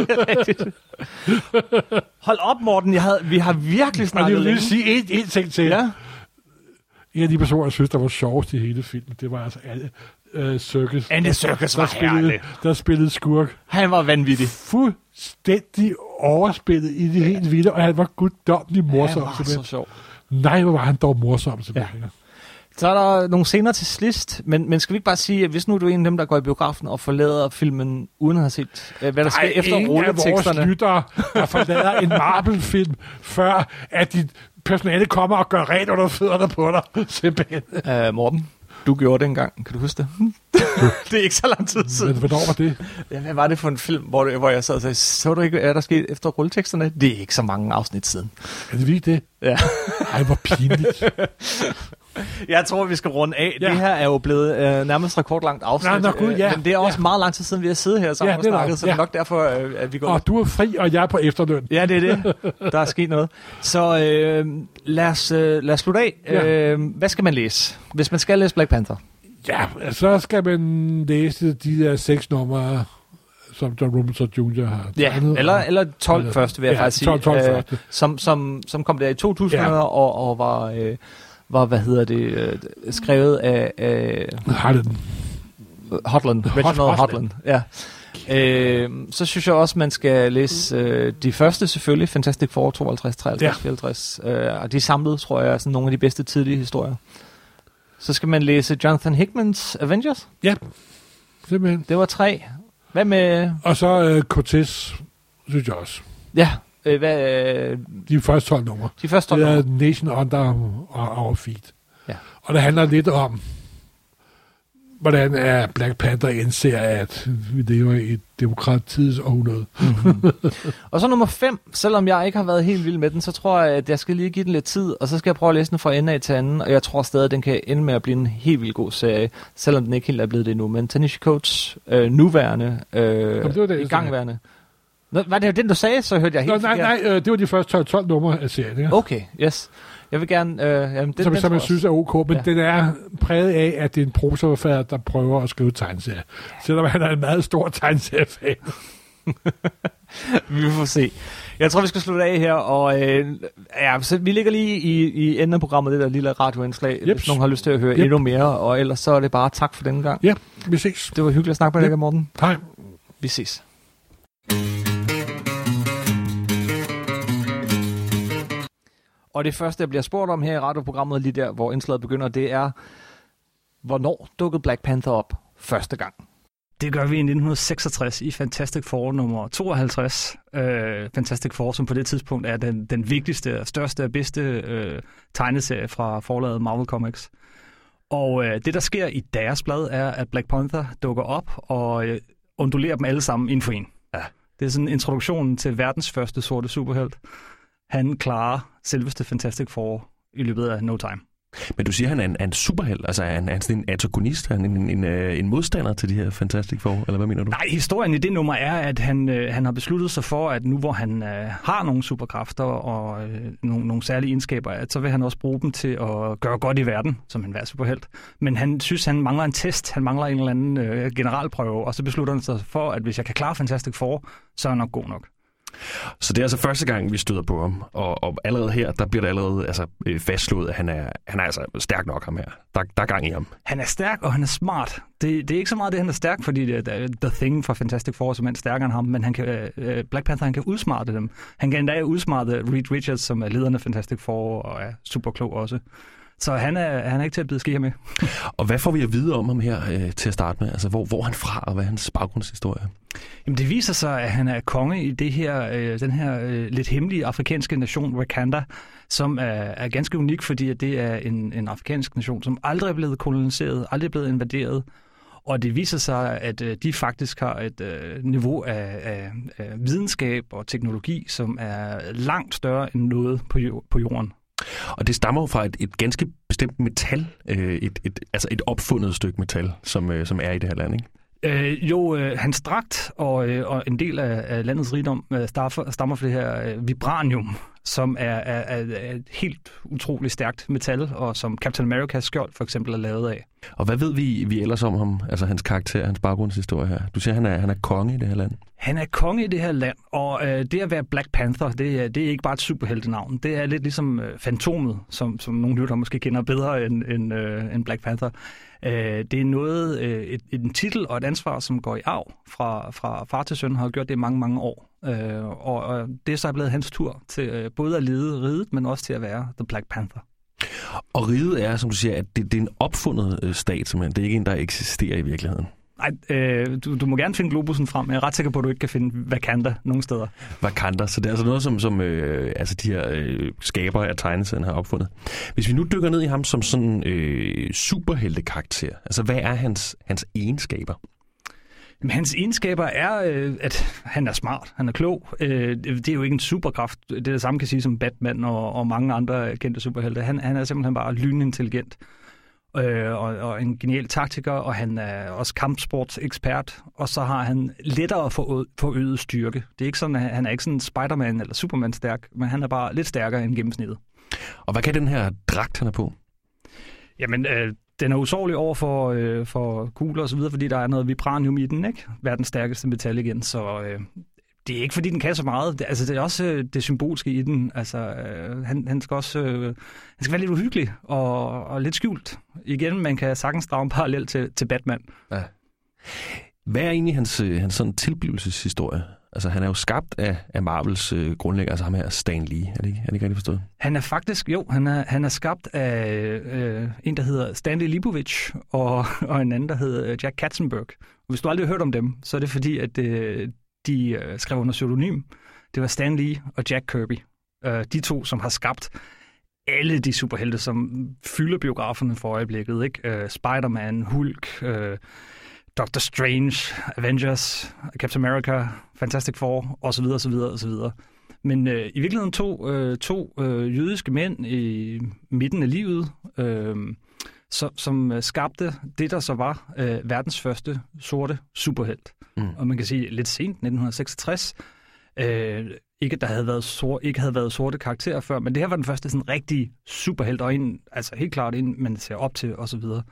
Hold op, Morten. Jeg havde, vi har virkelig Og jeg snakket vil lige længe. sige en, en ting til. Ja. En af de personer, jeg synes, der var sjovest i hele filmen, det var altså alle, uh, Circus. Andy Serkis var der spillede, herlig. der spillede skurk. Han var vanvittig. fuldstændig overspillet i det helt vilde, og han var guddommelig morsom. Han var så sjov. Nej, hvor var han dog morsom, simpelthen. Ja. Så er der nogle scener til slist, men, men skal vi ikke bare sige, at hvis nu du er en af dem, der går i biografen og forlader filmen, uden at have set, øh, hvad der sker efter rulleteksterne. lyttere, der forlader en Marvel-film, før at dit personale kommer og gør rent under fødderne på dig. Simpelthen. Uh, Morten, du gjorde det engang. Kan du huske det? det er ikke så lang tid Men siden. hvornår var det? Ja, hvad var det for en film, hvor, det, hvor jeg sad og sagde, så du ikke, hvad der skete efter rulleteksterne? Det er ikke så mange afsnit siden. Er det virkelig det? Ja. Ej, hvor pinligt. Jeg tror, vi skal runde af. Ja. Det her er jo blevet øh, nærmest rekordlangt afsnit. Nå, nå, gud, øh, ja. Men det er også Ja. meget lang tid siden, vi har siddet her sammen Ja, og er nok. snakket, så det er Ja. nok derfor, øh, at vi går... og du er fri, og jeg er på efterløn. Ja, det er det. Der er sket noget. Så øh, lad, os, øh, lad os slutte af. Ja. Øh, hvad skal man læse, hvis man skal læse Black Panther? Ja, så skal man læse de der seks numre, som John Robinson Jr. har Ja, tegnet. eller, og- eller 12 eller- første, vil jeg ja, faktisk sige. 12, 12 Øh, første. som, som, som kom der i 2000 Ja. og, og var, øh, var, hvad hedder det, øh, skrevet af, af Har den. Hotland, Hot- Reginald Hotland. Hotland. Ja. Øh, så synes jeg også, man skal læse øh, de første selvfølgelig, Fantastic Four 52, 53, Ja. 54. Øh, og de samlede, tror jeg, er sådan nogle af de bedste tidlige historier. Så skal man læse Jonathan Hickmans Avengers. Simpelthen. Det var tre. Hvad med... Og så øh, Cortez, synes jeg også. Ja, øh, hvad, øh, De første 12 numre. de første Det numre. er Nation Under Our Feet. Ja. Og det handler lidt om, hvordan er Black Panther indser, at vi lever i et demokratiets århundrede. Og så nummer 5, selvom jeg ikke har været helt vild med den, så tror jeg, at jeg skal lige give den lidt tid, og så skal jeg prøve at læse den fra ende af til anden, og jeg tror stadig, at den kan ende med at blive en helt vildt god serie, selvom den ikke helt er blevet det endnu. Men Tanisha Coates øh, nuværende, øh, det var det, i jeg gangværende. Nå, var det jo den, du sagde, så hørte jeg Nå, helt nej, forkert. nej, øh, det var de første 12, 12 numre af serien, ikke? Okay, yes. Jeg vil gerne... Øh, jamen, den, som, den som jeg synes er ok, men Ja. den er præget af, at det er en prosaforfatter, der prøver at skrive tegneserier. Selvom han er en meget stor tegneseriefan. Vi får se. Jeg tror, vi skal slutte af her, og øh, ja, så vi ligger lige i, i enden af programmet, det der lille radioindslag, Jeps. hvis nogen har lyst til at høre Yep. endnu mere, og ellers så er det bare tak for denne gang. Ja, vi ses. Det var hyggeligt at snakke med dig, Yep. Morten. Hej. Vi ses. Og det første, jeg bliver spurgt om her i radioprogrammet, lige der, hvor indslaget begynder, det er, hvornår dukkede Black Panther op første gang? Det gør vi i 1966 i Fantastic Four nummer 52. Øh, Fantastic Four, som på det tidspunkt er den, den vigtigste, største og bedste øh, tegneserie fra forlaget Marvel Comics. Og øh, det, der sker i deres blad, er, at Black Panther dukker op og øh, ondulerer dem alle sammen inden for en. Ja. Det er sådan introduktionen til verdens første sorte superhelt. Han klarer selveste Fantastic Four i løbet af no time. Men du siger, at han er en, er en superheld, altså er han, er han sådan en antagonist, er han en, en, øh, en modstander til de her Fantastic Four, eller hvad mener du? Nej, historien i det nummer er, at han, øh, han har besluttet sig for, at nu hvor han øh, har nogle superkræfter og øh, nogle, nogle særlige egenskaber, at så vil han også bruge dem til at gøre godt i verden, som en hver superhelt. Men han synes, han mangler en test, han mangler en eller anden øh, generalprøve, og så beslutter han sig for, at hvis jeg kan klare Fantastic Four, så er jeg nok god nok. Så det er altså første gang, vi støder på ham, og, og allerede her, der bliver det allerede altså, øh, fastslået, at han er, han er altså stærk nok ham her. Der, der er gang i ham. Han er stærk, og han er smart. Det, det er ikke så meget det, han er stærk, fordi det er øh, The Thing fra Fantastic Four, som er stærkere end ham, men han kan, øh, øh, Black Panther han kan udsmarte dem. Han kan endda udsmarte Reed Richards, som er lederen af Fantastic Four, og er super klog også. Så han er, han er ikke til at bide sker med. Og hvad får vi at vide om ham her øh, til at starte med? Altså, hvor, hvor er han fra, og hvad er hans baggrundshistorie? Jamen, det viser sig, at han er konge i det her, øh, den her øh, lidt hemmelige afrikanske nation, Wakanda, som er, er ganske unik, fordi at det er en, en afrikansk nation, som aldrig er blevet koloniseret, aldrig er blevet invaderet. Og det viser sig, at øh, de faktisk har et øh, niveau af, af, af videnskab og teknologi, som er langt større end noget på, på jorden. Og det stammer jo fra et, et ganske bestemt metal, øh, et, et, altså et opfundet stykke metal, som, øh, som er i det her land, ikke? Øh, jo, øh, hans dragt og, øh, og en del af, af landets rigdom øh, stammer, stammer fra det her øh, vibranium, som er, er, er, et helt utroligt stærkt metal, og som Captain America's skjold for eksempel er lavet af. Og hvad ved vi, vi ellers om ham, altså hans karakter, hans baggrundshistorie her? Du siger, han er, han er konge i det her land. Han er konge i det her land, og øh, det at være Black Panther, det øh, det er ikke bare et superheltenavn. Det er lidt ligesom øh, Fantomet, som, som nogle lytter måske kender bedre end, end, øh, end Black Panther. Øh, det er noget, øh, et, en titel og et ansvar, som går i arv fra, fra far til søn, har gjort det i mange, mange år. Øh, og, og det er så blevet hans tur til øh, både at lede riget, men også til at være The Black Panther. Og riget er, som du siger, at det, det er en opfundet øh, stat, simpelthen. Det er ikke en, der eksisterer i virkeligheden. Nej, øh, du, du må gerne finde globusen frem, jeg er ret sikker på, at du ikke kan finde Wakanda nogen steder. Wakanda. Så det er altså noget, som, som øh, altså de her øh, skabere af tegneserien har opfundet. Hvis vi nu dykker ned i ham som sådan øh, superheltekarakter, altså hvad er hans, hans egenskaber? Men hans egenskaber er, øh, at han er smart, han er klog. Øh, det er jo ikke en superkraft. Det er det samme kan sige som Batman og, og mange andre kendte superhelte. Han, han er simpelthen bare lynintelligent. Øh, og, og en genial taktiker, og han er også kampsportsekspert. Og så har han lettere for, for øget styrke. Det er ikke sådan, at han er ikke sådan Spider-Man eller Superman stærk, men han er bare lidt stærkere end gennemsnittet. Og hvad kan den her dragt, han er på? Jamen, øh, den er usårlig over for, øh, for kugler og så videre, fordi der er noget vibranium i den, ikke? Verdens stærkeste metal igen, så øh, det er ikke fordi, den kan så meget. Det, altså, det er også øh, det symbolske i den. Altså, øh, han, han skal også øh, han skal være lidt uhyggelig og, og lidt skjult. Igen, man kan sagtens drage en parallel til, til Batman. Ja. Hvad er egentlig hans, øh, hans sådan tilblivelseshistorie? Altså, han er jo skabt af, af Marvels øh, grundlægger, altså ham her Stan Lee. Er det ikke, er det ikke rigtigt forstået? Han er faktisk, jo, han er, han er skabt af øh, en, der hedder Stanley Leibovich, og, og en anden, der hedder Jack Katzenberg. Og hvis du aldrig har hørt om dem, så er det fordi, at øh, de øh, skrev under pseudonym. Det var Stan Lee og Jack Kirby. Øh, de to, som har skabt alle de superhelte, som fylder biograferne for øjeblikket. Ikke? Øh, Spider-Man, Hulk, øh, Doctor Strange, Avengers, Captain America, Fantastic Four, osv. osv., osv. Men øh, i virkeligheden to, øh, to øh, jødiske mænd i midten af livet, øh, så, som øh, skabte det, der så var øh, verdens første sorte superhelt. Mm. Og man kan sige lidt sent, 1966. Øh, ikke, at der havde været sor, ikke havde været sorte karakterer før, men det her var den første sådan rigtig superhelt, og en, altså helt klart en, man ser op til, og så videre.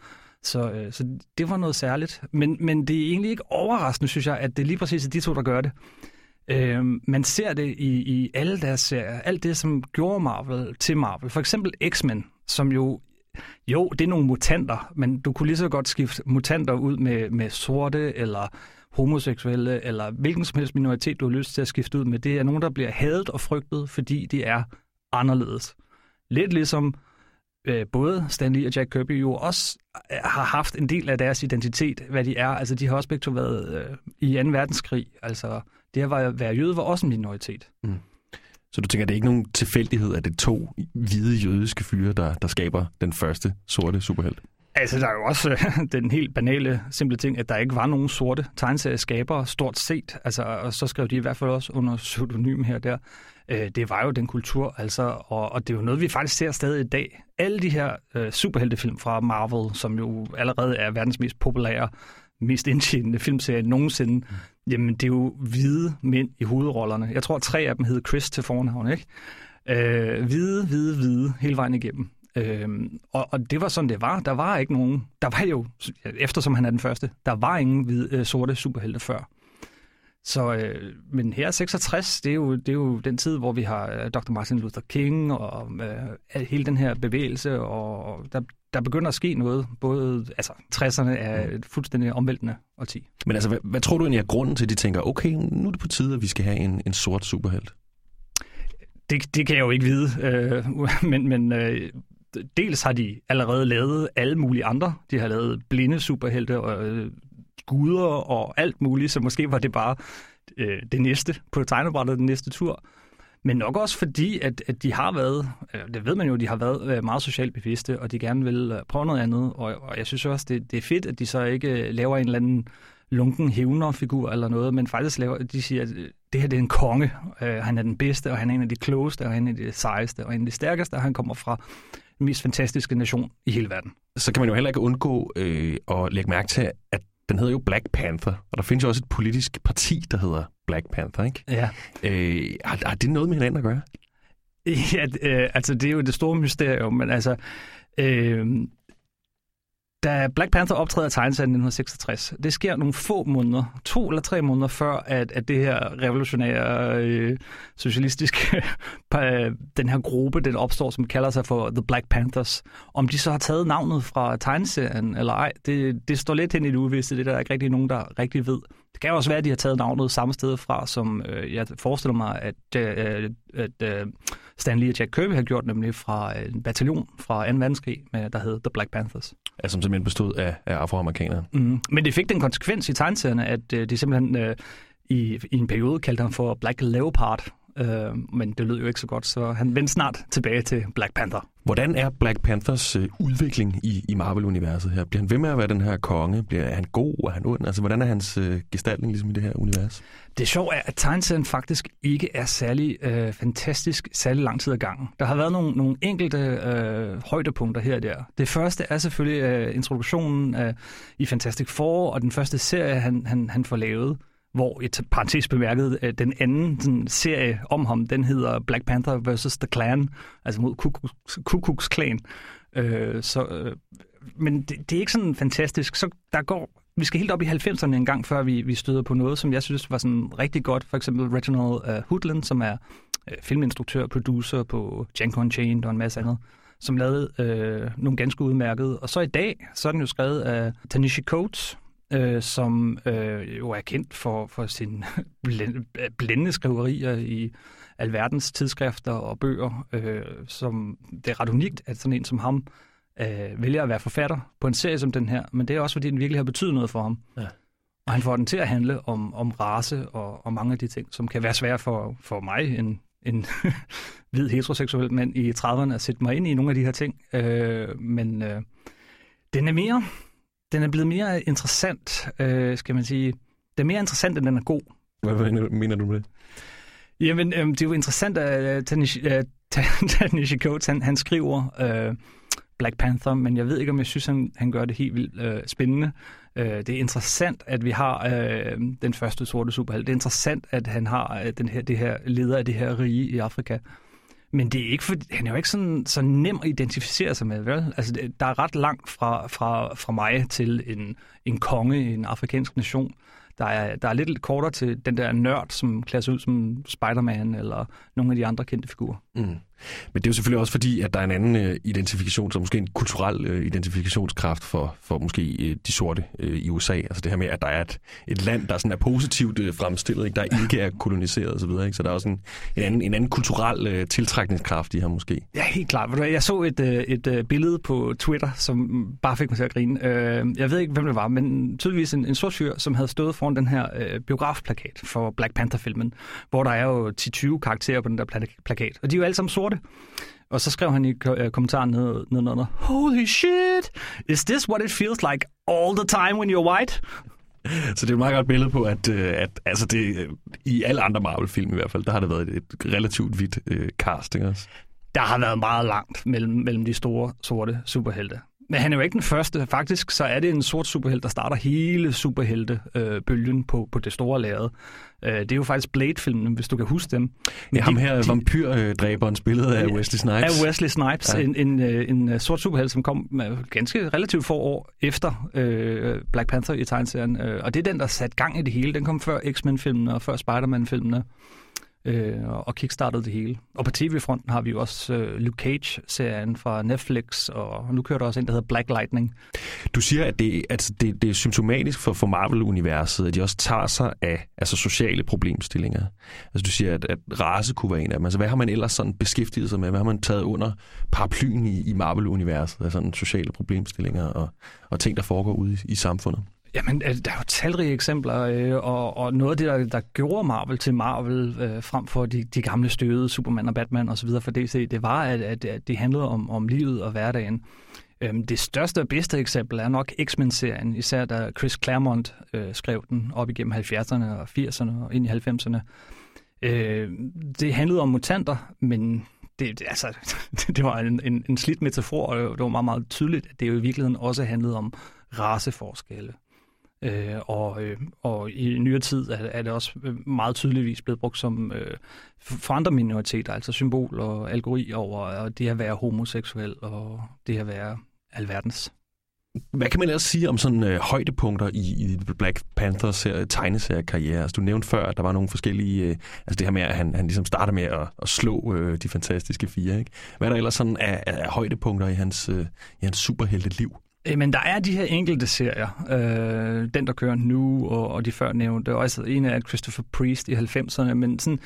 Så, øh, så det var noget særligt. Men, men det er egentlig ikke overraskende, synes jeg, at det er lige præcis de to, der gør det. Øh, man ser det i, i alle deres serier. Alt det, som gjorde Marvel til Marvel. For eksempel X-Men, som jo... Jo, det er nogle mutanter, men du kunne lige så godt skifte mutanter ud med, med sorte eller homoseksuelle, eller hvilken som helst minoritet, du har lyst til at skifte ud med. Det er nogen, der bliver hadet og frygtet, fordi de er anderledes. Lidt ligesom øh, både Stanley og Jack Kirby jo også øh, har haft en del af deres identitet, hvad de er. Altså, de har også begge to været øh, i 2. verdenskrig. Altså, det at være jøde var også en minoritet. Mm. Så du tænker, det er ikke nogen tilfældighed, at det er to hvide jødiske fyre, der, der skaber den første sorte superhelt? Altså, der er jo også øh, den helt banale, simple ting, at der ikke var nogen sorte tegneserieskabere, stort set. Altså, og så skrev de i hvert fald også under pseudonym her og der. Øh, det var jo den kultur, altså, og, og det er jo noget, vi faktisk ser stadig i dag. Alle de her øh, superheltefilm fra Marvel, som jo allerede er verdens mest populære, mest indtjenende filmserie nogensinde, jamen det er jo hvide mænd i hovedrollerne. Jeg tror, at tre af dem hed Chris til fornavn, ikke? Øh, hvide, hvide, hvide, hele vejen igennem. Øh, og, og det var sådan, det var. Der var ikke nogen... Der var jo, eftersom han er den første, der var ingen hvide, øh, sorte superhelte før. Så, øh, men her 66, det er, jo, det er jo den tid, hvor vi har øh, Dr. Martin Luther King og øh, hele den her bevægelse, og der, der begynder at ske noget. Både, altså 60'erne er et fuldstændig omvæltende årti. Men altså, hvad, hvad tror du egentlig er grunden til, at de tænker, okay, nu er det på tide, at vi skal have en, en sort superhelt? Det, det kan jeg jo ikke vide, øh, men, men øh, dels har de allerede lavet alle mulige andre. De har lavet blinde superhelte og øh, guder og alt muligt, så måske var det bare øh, det næste på tegnebrættet, den næste tur. Men nok også fordi, at, at de har været, øh, det ved man jo, de har været øh, meget socialt bevidste, og de gerne vil øh, prøve noget andet. Og, og jeg synes også, det, det er fedt, at de så ikke laver en eller anden lunken hævnerfigur eller noget, men faktisk laver, de siger, at det her det er en konge. Øh, han er den bedste, og han er en af de klogeste, og han er en af de sejeste, og en af de stærkeste, og han kommer fra den mest fantastiske nation i hele verden. Så kan man jo heller ikke undgå øh, at lægge mærke til, at den hedder jo Black Panther, og der findes jo også et politisk parti, der hedder Black Panther, ikke? Ja. Øh, har, har det noget med hinanden at gøre? Ja, øh, altså det er jo det store mysterium, men altså... Øh, da Black Panther optræder i tegneserien 1966, det sker nogle få måneder, to eller tre måneder før, at, at det her revolutionære øh, socialistiske, den her gruppe, den opstår, som kalder sig for The Black Panthers. Om de så har taget navnet fra tegneserien eller ej, det, det står lidt hen i det uvisse, Det er der ikke rigtig nogen, der rigtig ved. Det kan også være, at de har taget navnet samme sted fra, som øh, jeg forestiller mig, at, øh, at øh, Stanley og Jack Kirby har gjort, nemlig fra øh, en bataljon fra 2. verdenskrig, med, der hed The Black Panthers altså, som simpelthen bestod af, af afroamerikanere. Mm. Men det fik den konsekvens i tegneserierne, at øh, de simpelthen øh, i, i en periode kaldte ham for Black Leopard, øh, men det lød jo ikke så godt, så han vendte snart tilbage til Black Panther. Hvordan er Black Panthers øh, udvikling i, i Marvel-universet her? Bliver han ved med at være den her konge? Bliver er han god? Er han ond? Altså, hvordan er hans øh, gestaltning ligesom i det her univers? Det sjove er, at tegneserien faktisk ikke er særlig øh, fantastisk særlig lang tid ad gangen. Der har været nogle, nogle enkelte øh, højdepunkter her og der. Det første er selvfølgelig øh, introduktionen øh, i Fantastic Four, og den første serie, han, han, han får lavet hvor et parentes bemærket, øh, den anden sådan, serie om ham, den hedder Black Panther vs. The Clan, altså mod Ku Klux Klan. Øh, så, øh, men det, det er ikke sådan fantastisk. Så der går, vi skal helt op i 90'erne en gang, før vi, vi støder på noget, som jeg synes var sådan rigtig godt. For eksempel Reginald øh, uh, Hoodland, som er uh, filminstruktør og producer på Django Unchained og en masse andet, som lavede øh, nogle ganske udmærkede. Og så i dag, så er den jo skrevet af Tanishi Coates, øh, som øh, jo er kendt for, for sin blændende skriverier i alverdens tidsskrifter og bøger, øh, som det er ret unikt, at sådan en som ham øh, vælger at være forfatter på en serie som den her, men det er også, fordi den virkelig har betydet noget for ham. Ja. Og han får den til at handle om, om race og, og mange af de ting, som kan være svære for, for mig, en, en hvid heteroseksuel mand i 30'erne, at sætte mig ind i nogle af de her ting. Øh, men øh, den er mere den er blevet mere interessant, øh, skal man sige. Den er mere interessant, end den er god. Hvad mener du med det? Jamen, øh, det er jo interessant, at Tanishi, Tanishi Coates, han, han skriver uh, Black Panther, men jeg ved ikke, om jeg synes, han, han gør det helt vildt uh, spændende. Uh, det er interessant, at vi har uh, den første sorte superhelt. Det er interessant, at han har uh, den her, det her leder af det her rige i Afrika. Men det er ikke for, han er jo ikke sådan, så nem at identificere sig med, vel? Altså, der er ret langt fra, fra, fra mig til en, en konge i en afrikansk nation. Der er, der er lidt kortere til den der nørd, som klæder sig ud som Spider-Man eller nogle af de andre kendte figurer. Mm. Men det er jo selvfølgelig også fordi, at der er en anden øh, identifikation, som måske en kulturel øh, identifikationskraft for, for måske øh, de sorte øh, i USA. Altså det her med, at der er et, et land, der sådan er positivt øh, fremstillet, ikke? der ikke er koloniseret osv. Så, ikke? så der er også en, en, anden, en anden kulturel øh, tiltrækningskraft i her måske. Ja, helt klart. Jeg så et, øh, et øh, billede på Twitter, som bare fik mig til at grine. Øh, jeg ved ikke, hvem det var, men tydeligvis en, en sort fyr, som havde stået foran den her øh, biografplakat for Black Panther-filmen, hvor der er jo 10-20 karakterer på den der plakat. Og de er jo alle sammen sorte sorte. Og så skrev han i øh, kommentaren ned, ned under, Holy shit, is this what it feels like all the time when you're white? Så det er et meget godt billede på, at, øh, at altså det, i alle andre Marvel-film i hvert fald, der har det været et relativt hvidt øh, cast, ikke også? Der har været meget langt mellem, mellem de store sorte superhelte. Men han er jo ikke den første. Faktisk så er det en sort superhelt, der starter hele superhelte-bølgen øh, på, på det store lærred. Øh, det er jo faktisk Blade-filmen, hvis du kan huske dem. Men ja, ham her, de, vampyrdræberen, spillet af Wesley Snipes. Af Wesley Snipes, ja. en, en, øh, en, en sort superhelt, som kom ganske relativt få år efter øh, Black Panther i tegneserien. Og det er den, der satte gang i det hele. Den kom før X-Men-filmene og før Spider-Man-filmene øh, og kickstartede det hele. Og på tv-fronten har vi jo også øh, Luke Cage-serien fra Netflix, og nu kører der også en, der hedder Black Lightning. Du siger, at det, altså det, det er symptomatisk for, for Marvel-universet, at de også tager sig af altså sociale problemstillinger. Altså du siger, at, at race kunne være en af dem. Altså hvad har man ellers sådan beskæftiget sig med? Hvad har man taget under paraplyen i, i Marvel-universet Altså sådan sociale problemstillinger og, og ting, der foregår ude i, i samfundet? Jamen, øh, der er jo talrige eksempler, øh, og, og noget af det, der, der gjorde Marvel til Marvel, øh, frem for de, de gamle støde Superman og Batman osv. for DC, det var, at, at, at det handlede om, om livet og hverdagen. Øhm, det største og bedste eksempel er nok X-Men-serien, især da Chris Claremont øh, skrev den op igennem 70'erne og 80'erne og ind i 90'erne. Øh, det handlede om mutanter, men det, det, altså, det var en, en, en slidt metafor, og det var meget, meget tydeligt, at det jo i virkeligheden også handlede om raceforskelle. Øh, og, øh, og i nyere tid er, er det også øh, meget tydeligvis blevet brugt som øh, for andre minoriteter, altså symbol og algori over og det at være homoseksuel og det at være alverdens. Hvad kan man ellers sige om sådan øh, højdepunkter i, i Black Panthers tegneseriekarriere? Altså, du nævnte før, at der var nogle forskellige... Øh, altså det her med, at han, han ligesom starter med at, at slå øh, de fantastiske fire. Ikke? Hvad er der ellers sådan af, af højdepunkter i hans, øh, i hans superhelte liv? Øh, men der er de her enkelte serier. Øh, den, der kører nu, og, og de før nævnte. Også altså, en af Christopher Priest i 90'erne. Men sådan,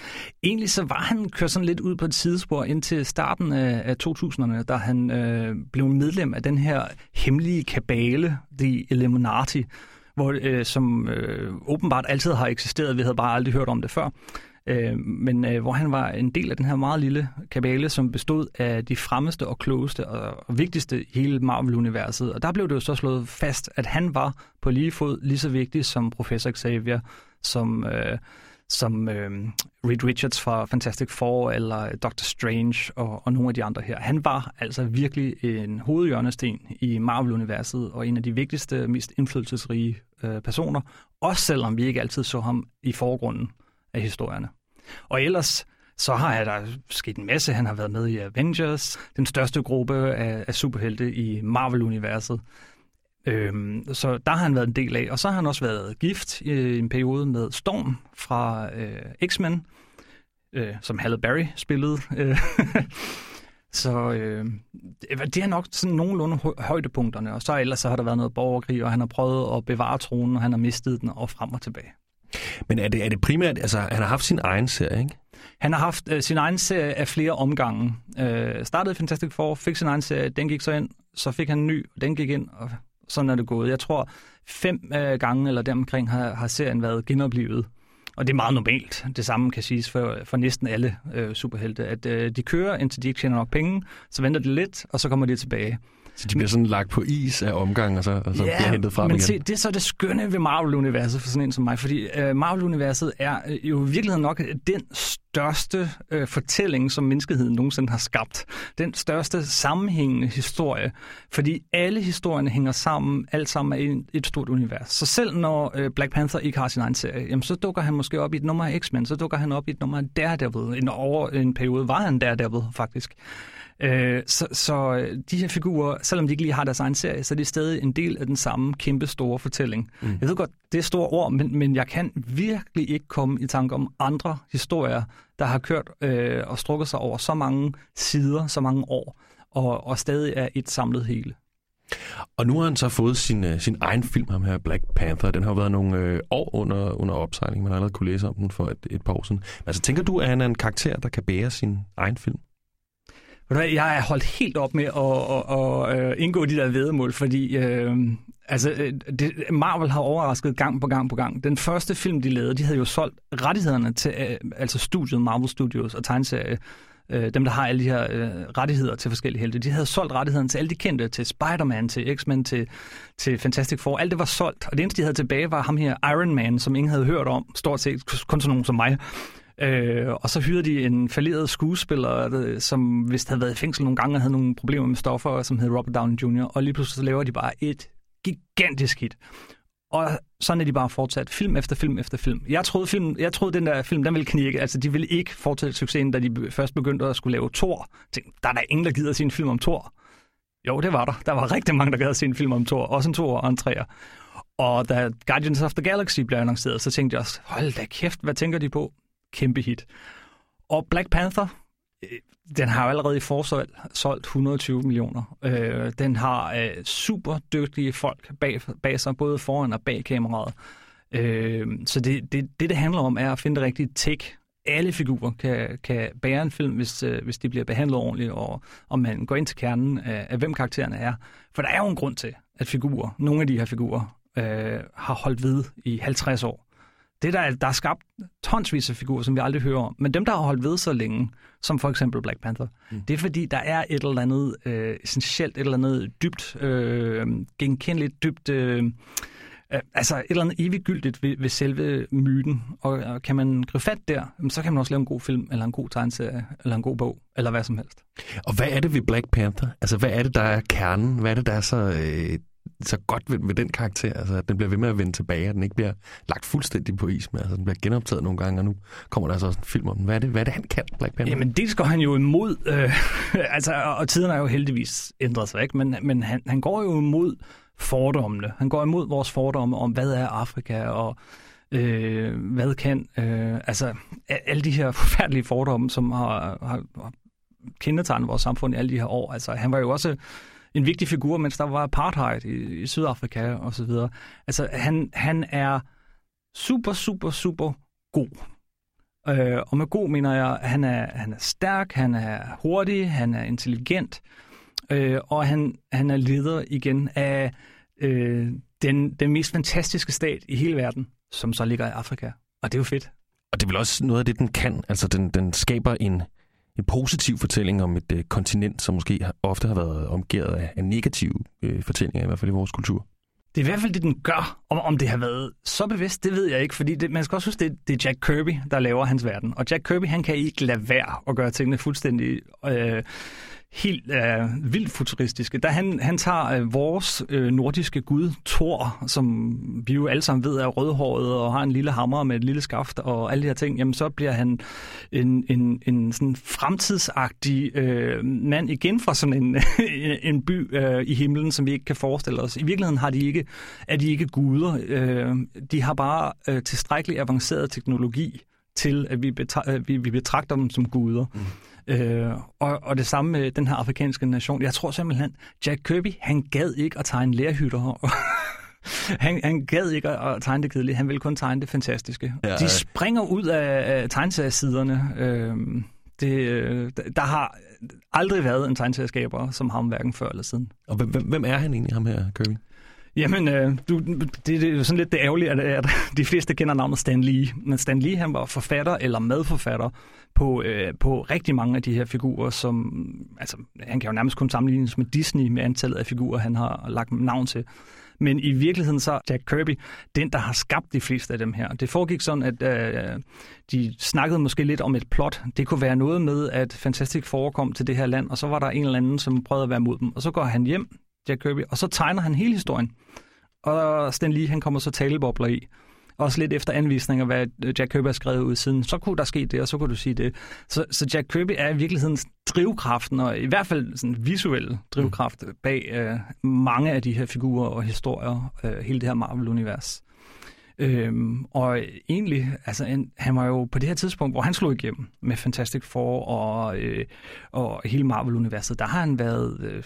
egentlig så var han kørt sådan lidt ud på et sidespor indtil starten af, af 2000'erne, da han øh, blev medlem af den her hemmelige kabale, The Illuminati, hvor, øh, som øh, åbenbart altid har eksisteret. Vi havde bare aldrig hørt om det før øh, men øh, hvor han var en del af den her meget lille kabale, som bestod af de fremmeste og klogeste og, og vigtigste i hele Marvel-universet. Og der blev det jo så slået fast, at han var på lige fod lige så vigtig som professor Xavier, som... Øh, som øh, Reed Richards fra Fantastic Four eller Doctor Strange og, og nogle af de andre her. Han var altså virkelig en hovedhjørnesten i Marvel-universet og en af de vigtigste, mest indflydelsesrige øh, personer, også selvom vi ikke altid så ham i forgrunden af historierne. Og ellers, Så har der sket en masse. Han har været med i Avengers, den største gruppe af, af superhelte i Marvel-universet. Øhm, så der har han været en del af. Og så har han også været gift i en periode med Storm fra øh, X-Men, øh, som Halle Berry spillede. Øh, så øh, det er nok sådan nogenlunde højdepunkterne. Og så ellers så har der været noget borgerkrig, og han har prøvet at bevare tronen, og han har mistet den og frem og tilbage. Men er det, er det primært, altså han har haft sin egen serie, ikke? Han har haft øh, sin egen serie af flere omgange. Øh, startede Fantastic Four, fik sin egen serie, den gik så ind, så fik han en ny, og den gik ind, og sådan er det gået. Jeg tror, fem øh, gange eller deromkring har, har serien været genoplevet. Og det er meget normalt. Det samme kan siges for, for næsten alle øh, superhelte, at øh, de kører, indtil de ikke tjener nok penge, så venter de lidt, og så kommer de tilbage. Så de bliver sådan lagt på is af omgang, og så, og så ja, bliver hentet frem men igen. Se, det er så det skønne ved Marvel-universet for sådan en som mig, fordi uh, Marvel-universet er uh, jo i virkeligheden nok den største uh, fortælling, som menneskeheden nogensinde har skabt. Den største sammenhængende historie, fordi alle historierne hænger sammen, alt sammen er et, et stort univers. Så selv når uh, Black Panther ikke har sin egen serie, jamen, så dukker han måske op i et nummer af X-Men, så dukker han op i et nummer af Daredevil. En, over en periode var han Daredevil, faktisk. Øh, så, så øh, de her figurer, selvom de ikke lige har deres egen serie, så er de stadig en del af den samme kæmpe store fortælling. Mm. Jeg ved godt, det er store ord, men, men jeg kan virkelig ikke komme i tanke om andre historier, der har kørt øh, og strukket sig over så mange sider, så mange år, og, og stadig er et samlet hele. Og nu har han så fået sin, uh, sin egen film, ham her Black Panther. Den har været nogle øh, år under, under opsejling. Man har allerede kunne læse om den for et, et par år siden. Altså, tænker du, at han er en karakter, der kan bære sin egen film? Jeg er holdt helt op med at, at, at, at indgå de der vedemål, fordi øh, altså, øh, det, Marvel har overrasket gang på gang på gang. Den første film, de lavede, de havde jo solgt rettighederne til øh, altså studiet Marvel Studios og tegneserie øh, dem, der har alle de her øh, rettigheder til forskellige helte, de havde solgt rettighederne til alle de kendte, til Spider-Man, til X-Men, til, til Fantastic Four. Alt det var solgt, og det eneste, de havde tilbage, var ham her Iron Man, som ingen havde hørt om, stort set kun sådan nogen som mig. Øh, og så hyrede de en falderet skuespiller, øh, som vist havde været i fængsel nogle gange og havde nogle problemer med stoffer, som hed Robert Downey Jr., og lige pludselig så laver de bare et gigantisk hit. Og sådan er de bare fortsat. Film efter film efter film. Jeg troede, film, jeg troede den der film, den ville knirke. Altså, de ville ikke fortsætte succesen, da de først begyndte at skulle lave Thor. Tænkte, der er der ingen, der gider at se en film om Thor. Jo, det var der. Der var rigtig mange, der gad at se en film om Thor. Også en Thor og en træer. Og da Guardians of the Galaxy blev annonceret, så tænkte jeg også, hold da kæft, hvad tænker de på? Kæmpe hit. Og Black Panther, øh, den har allerede i forsolgt solgt 120 millioner. Øh, den har øh, super dygtige folk bag, bag sig, både foran og bag kameraet. Øh, så det, det, det, det handler om, er at finde det rigtige tæk. Alle figurer kan, kan bære en film, hvis, øh, hvis de bliver behandlet ordentligt, og, og man går ind til kernen af, af, hvem karaktererne er. For der er jo en grund til, at figurer, nogle af de her figurer, øh, har holdt ved i 50 år. Det der, der er skabt tonsvis af figurer, som vi aldrig hører om. Men dem, der har holdt ved så længe, som for eksempel Black Panther, mm. det er fordi, der er et eller andet øh, essentielt, et eller andet dybt, øh, genkendeligt, dybt... Øh, altså et eller andet eviggyldigt ved, ved selve myten. Og, og kan man gribe fat der, så kan man også lave en god film, eller en god tegneserie, eller en god bog, eller hvad som helst. Og hvad er det ved Black Panther? Altså, hvad er det, der er kernen? Hvad er det, der er så øh, så godt ved, ved den karakter, altså at den bliver ved med at vende tilbage, at den ikke bliver lagt fuldstændig på is med, altså den bliver genoptaget nogle gange, og nu kommer der altså også en film om den. Hvad er det, hvad er det han kan, Black Panther? Jamen det går han jo imod, øh, altså, og tiden er jo heldigvis ændret sig, ikke? men, men han, han går jo imod fordommene. Han går imod vores fordomme om, hvad er Afrika, og øh, hvad kan, øh, altså alle de her forfærdelige fordomme, som har, har, har kendetegnet vores samfund i alle de her år. Altså han var jo også en vigtig figur, mens der var apartheid i, i Sydafrika og så videre. Altså, han, han er super, super, super god. Øh, og med god mener jeg, at han er, han er stærk, han er hurtig, han er intelligent, øh, og han, han er leder igen af øh, den, den mest fantastiske stat i hele verden, som så ligger i Afrika. Og det er jo fedt. Og det er vel også noget af det, den kan. Altså, den, den skaber en, en positiv fortælling om et øh, kontinent, som måske ofte har været omgivet af, af negative øh, fortællinger, i hvert fald i vores kultur. Det er i hvert fald det, den gør. Om, om det har været så bevidst, det ved jeg ikke, fordi det, man skal også huske, det, det er Jack Kirby, der laver hans verden. Og Jack Kirby, han kan ikke lade være at gøre tingene fuldstændig øh, helt øh, vildt futuristiske. Da han, han tager øh, vores øh, nordiske gud, Thor, som vi jo alle sammen ved er rødhåret og har en lille hammer med et lille skaft og alle de her ting, jamen så bliver han en, en, en sådan fremtidsagtig øh, mand igen fra sådan en, en by øh, i himlen, som vi ikke kan forestille os. I virkeligheden har de ikke, er de ikke guder. Øh, de har bare øh, tilstrækkeligt avanceret teknologi til, at vi, betra- øh, vi, vi betragter dem som guder. Mm. Øh, og, og det samme med den her afrikanske nation. Jeg tror simpelthen, Jack Kirby, han gad ikke at tegne lærhytter. han, han gad ikke at tegne det kedelige, han ville kun tegne det fantastiske. Ja, De springer ud af, af tegneseriesiderne. Øh, det, øh, der har aldrig været en tegneserieskaber som ham, hverken før eller siden. Og hvem, hvem er han egentlig, ham her, Kirby? Jamen, øh, du, det, det er sådan lidt det ærgerlige, at, at de fleste kender navnet Stan Lee. Men Stan Lee, han var forfatter eller medforfatter på, øh, på rigtig mange af de her figurer, som, altså, han kan jo nærmest kun sammenlignes med Disney med antallet af figurer, han har lagt navn til. Men i virkeligheden så Jack Kirby den, der har skabt de fleste af dem her. Det foregik sådan, at øh, de snakkede måske lidt om et plot. Det kunne være noget med, at Fantastic forekom til det her land, og så var der en eller anden, som prøvede at være mod dem. Og så går han hjem, Jack Kirby, og så tegner han hele historien. Og Stan Lee, han kommer så talebobler i. Også lidt efter anvisninger, hvad Jack Kirby har skrevet ud siden. Så kunne der ske det, og så kunne du sige det. Så, så Jack Kirby er i virkeligheden drivkraften, og i hvert fald sådan visuel drivkraft bag øh, mange af de her figurer og historier, øh, hele det her Marvel-univers. Øhm, og egentlig, altså en, han var jo på det her tidspunkt, hvor han slog igennem med Fantastic Four og, øh, og hele Marvel-universet, der har han været øh,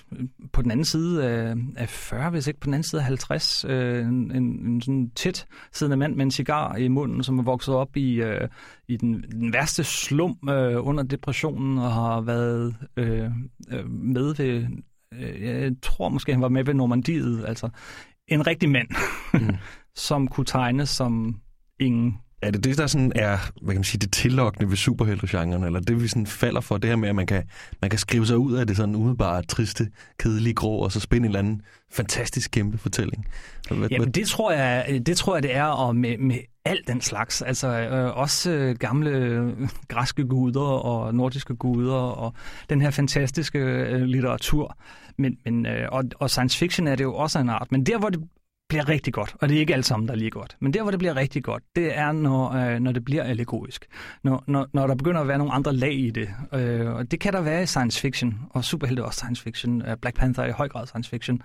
på den anden side af, af 40, hvis ikke på den anden side af 50, øh, en, en sådan tæt siddende mand med en cigar i munden, som er vokset op i, øh, i den, den værste slum øh, under depressionen og har været øh, øh med ved, øh, jeg tror måske han var med ved Normandiet, altså en rigtig mand. Mm. som kunne tegnes som ingen. Er det det, der sådan er, hvad kan man sige, det tillokkende ved superheltegenren, eller det, vi sådan falder for, det her med, at man kan, man kan skrive sig ud af det sådan umiddelbart triste, kedelige grå, og så spænde en eller anden fantastisk kæmpe fortælling? Hvad, Jamen, det tror, jeg, det tror jeg, det er, og med, med alt den slags. Altså øh, også øh, gamle øh, græske guder og nordiske guder, og den her fantastiske øh, litteratur. Men, men, øh, og, og science fiction er det jo også en art. Men der, hvor det bliver rigtig godt, og det er ikke alt sammen, der er lige godt. Men der, hvor det bliver rigtig godt, det er, når, øh, når det bliver allegorisk. Når, når, når der begynder at være nogle andre lag i det. Øh, og det kan der være i science fiction, og superhelte også science fiction. Øh, Black Panther er i høj grad science fiction.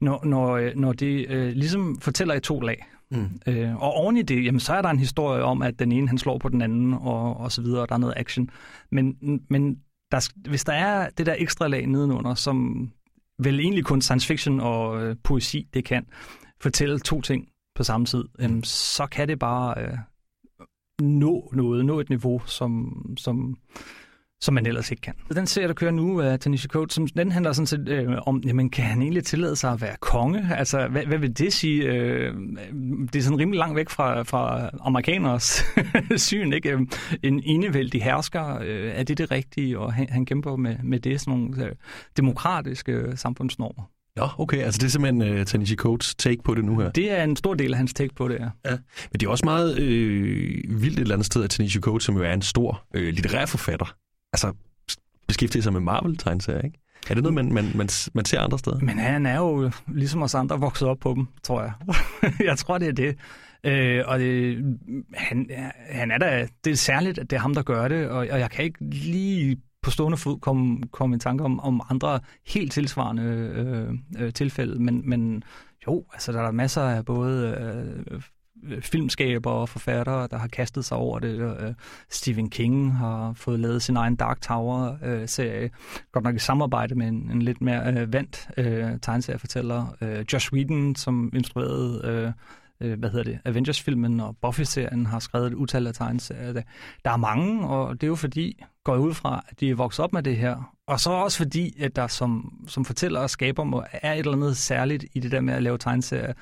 Når, når, øh, når det øh, ligesom fortæller i to lag. Mm. Øh, og oven i det, jamen, så er der en historie om, at den ene han slår på den anden, og, og så videre, og der er noget action. Men, men der, hvis der er det der ekstra lag nedenunder, som vel egentlig kun science fiction og øh, poesi, det kan, fortælle to ting på samme tid, øhm, så kan det bare øh, nå noget, nå et niveau, som, som, som man ellers ikke kan. Den serie, der kører nu af Tanisha Coates, som, den handler sådan set øh, om, jamen, kan han egentlig tillade sig at være konge? Altså, hvad, hvad vil det sige? Øh, det er sådan rimelig langt væk fra, fra amerikaners syn, ikke? Øhm, en enevældig hersker, øh, er det det rigtige? Og han, han kæmper med, med det, sådan nogle øh, demokratiske samfundsnormer. Ja, okay. Altså det er simpelthen uh, Tanishi Coates take på det nu her. Det er en stor del af hans take på det, ja. ja. Men det er også meget øh, vildt et eller andet sted, at Tanishi Coates, som jo er en stor øh, litterær forfatter, altså beskæftiger sig med Marvel-tegneserier, ikke? Er det noget, man, man, man, man ser andre steder? Men han er jo, ligesom os andre, vokset op på dem, tror jeg. jeg tror, det er det. Øh, og det, han, han er da, det er særligt, at det er ham, der gør det, og, og jeg kan ikke lige på stående fod komme kom i tanke om, om andre helt tilsvarende øh, øh, tilfælde, men, men jo, altså der er masser af både øh, filmskaber og forfattere, der har kastet sig over det. Øh, Stephen King har fået lavet sin egen Dark Tower-serie, øh, godt nok i samarbejde med en, en lidt mere øh, vandt øh, tegneseriefortæller. Øh, Josh Whedon, som instruerede øh, øh, hvad hedder det, Avengers-filmen og Buffy-serien har skrevet et utal af tegneserier. Der er mange, og det er jo fordi, går ud fra, at de er vokset op med det her. Og så også fordi, at der som, som fortæller og skaber må, er et eller andet særligt i det der med at lave tegneserier.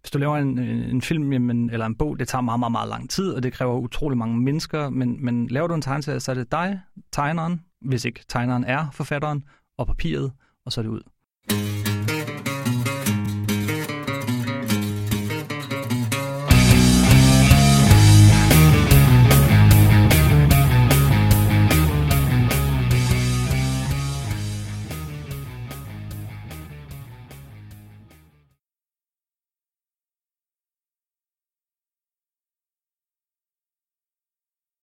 Hvis du laver en, en film jamen, eller en bog, det tager meget, meget, meget lang tid, og det kræver utrolig mange mennesker. Men, men laver du en tegneserie, så er det dig, tegneren, hvis ikke tegneren er forfatteren, og papiret, og så er det ud.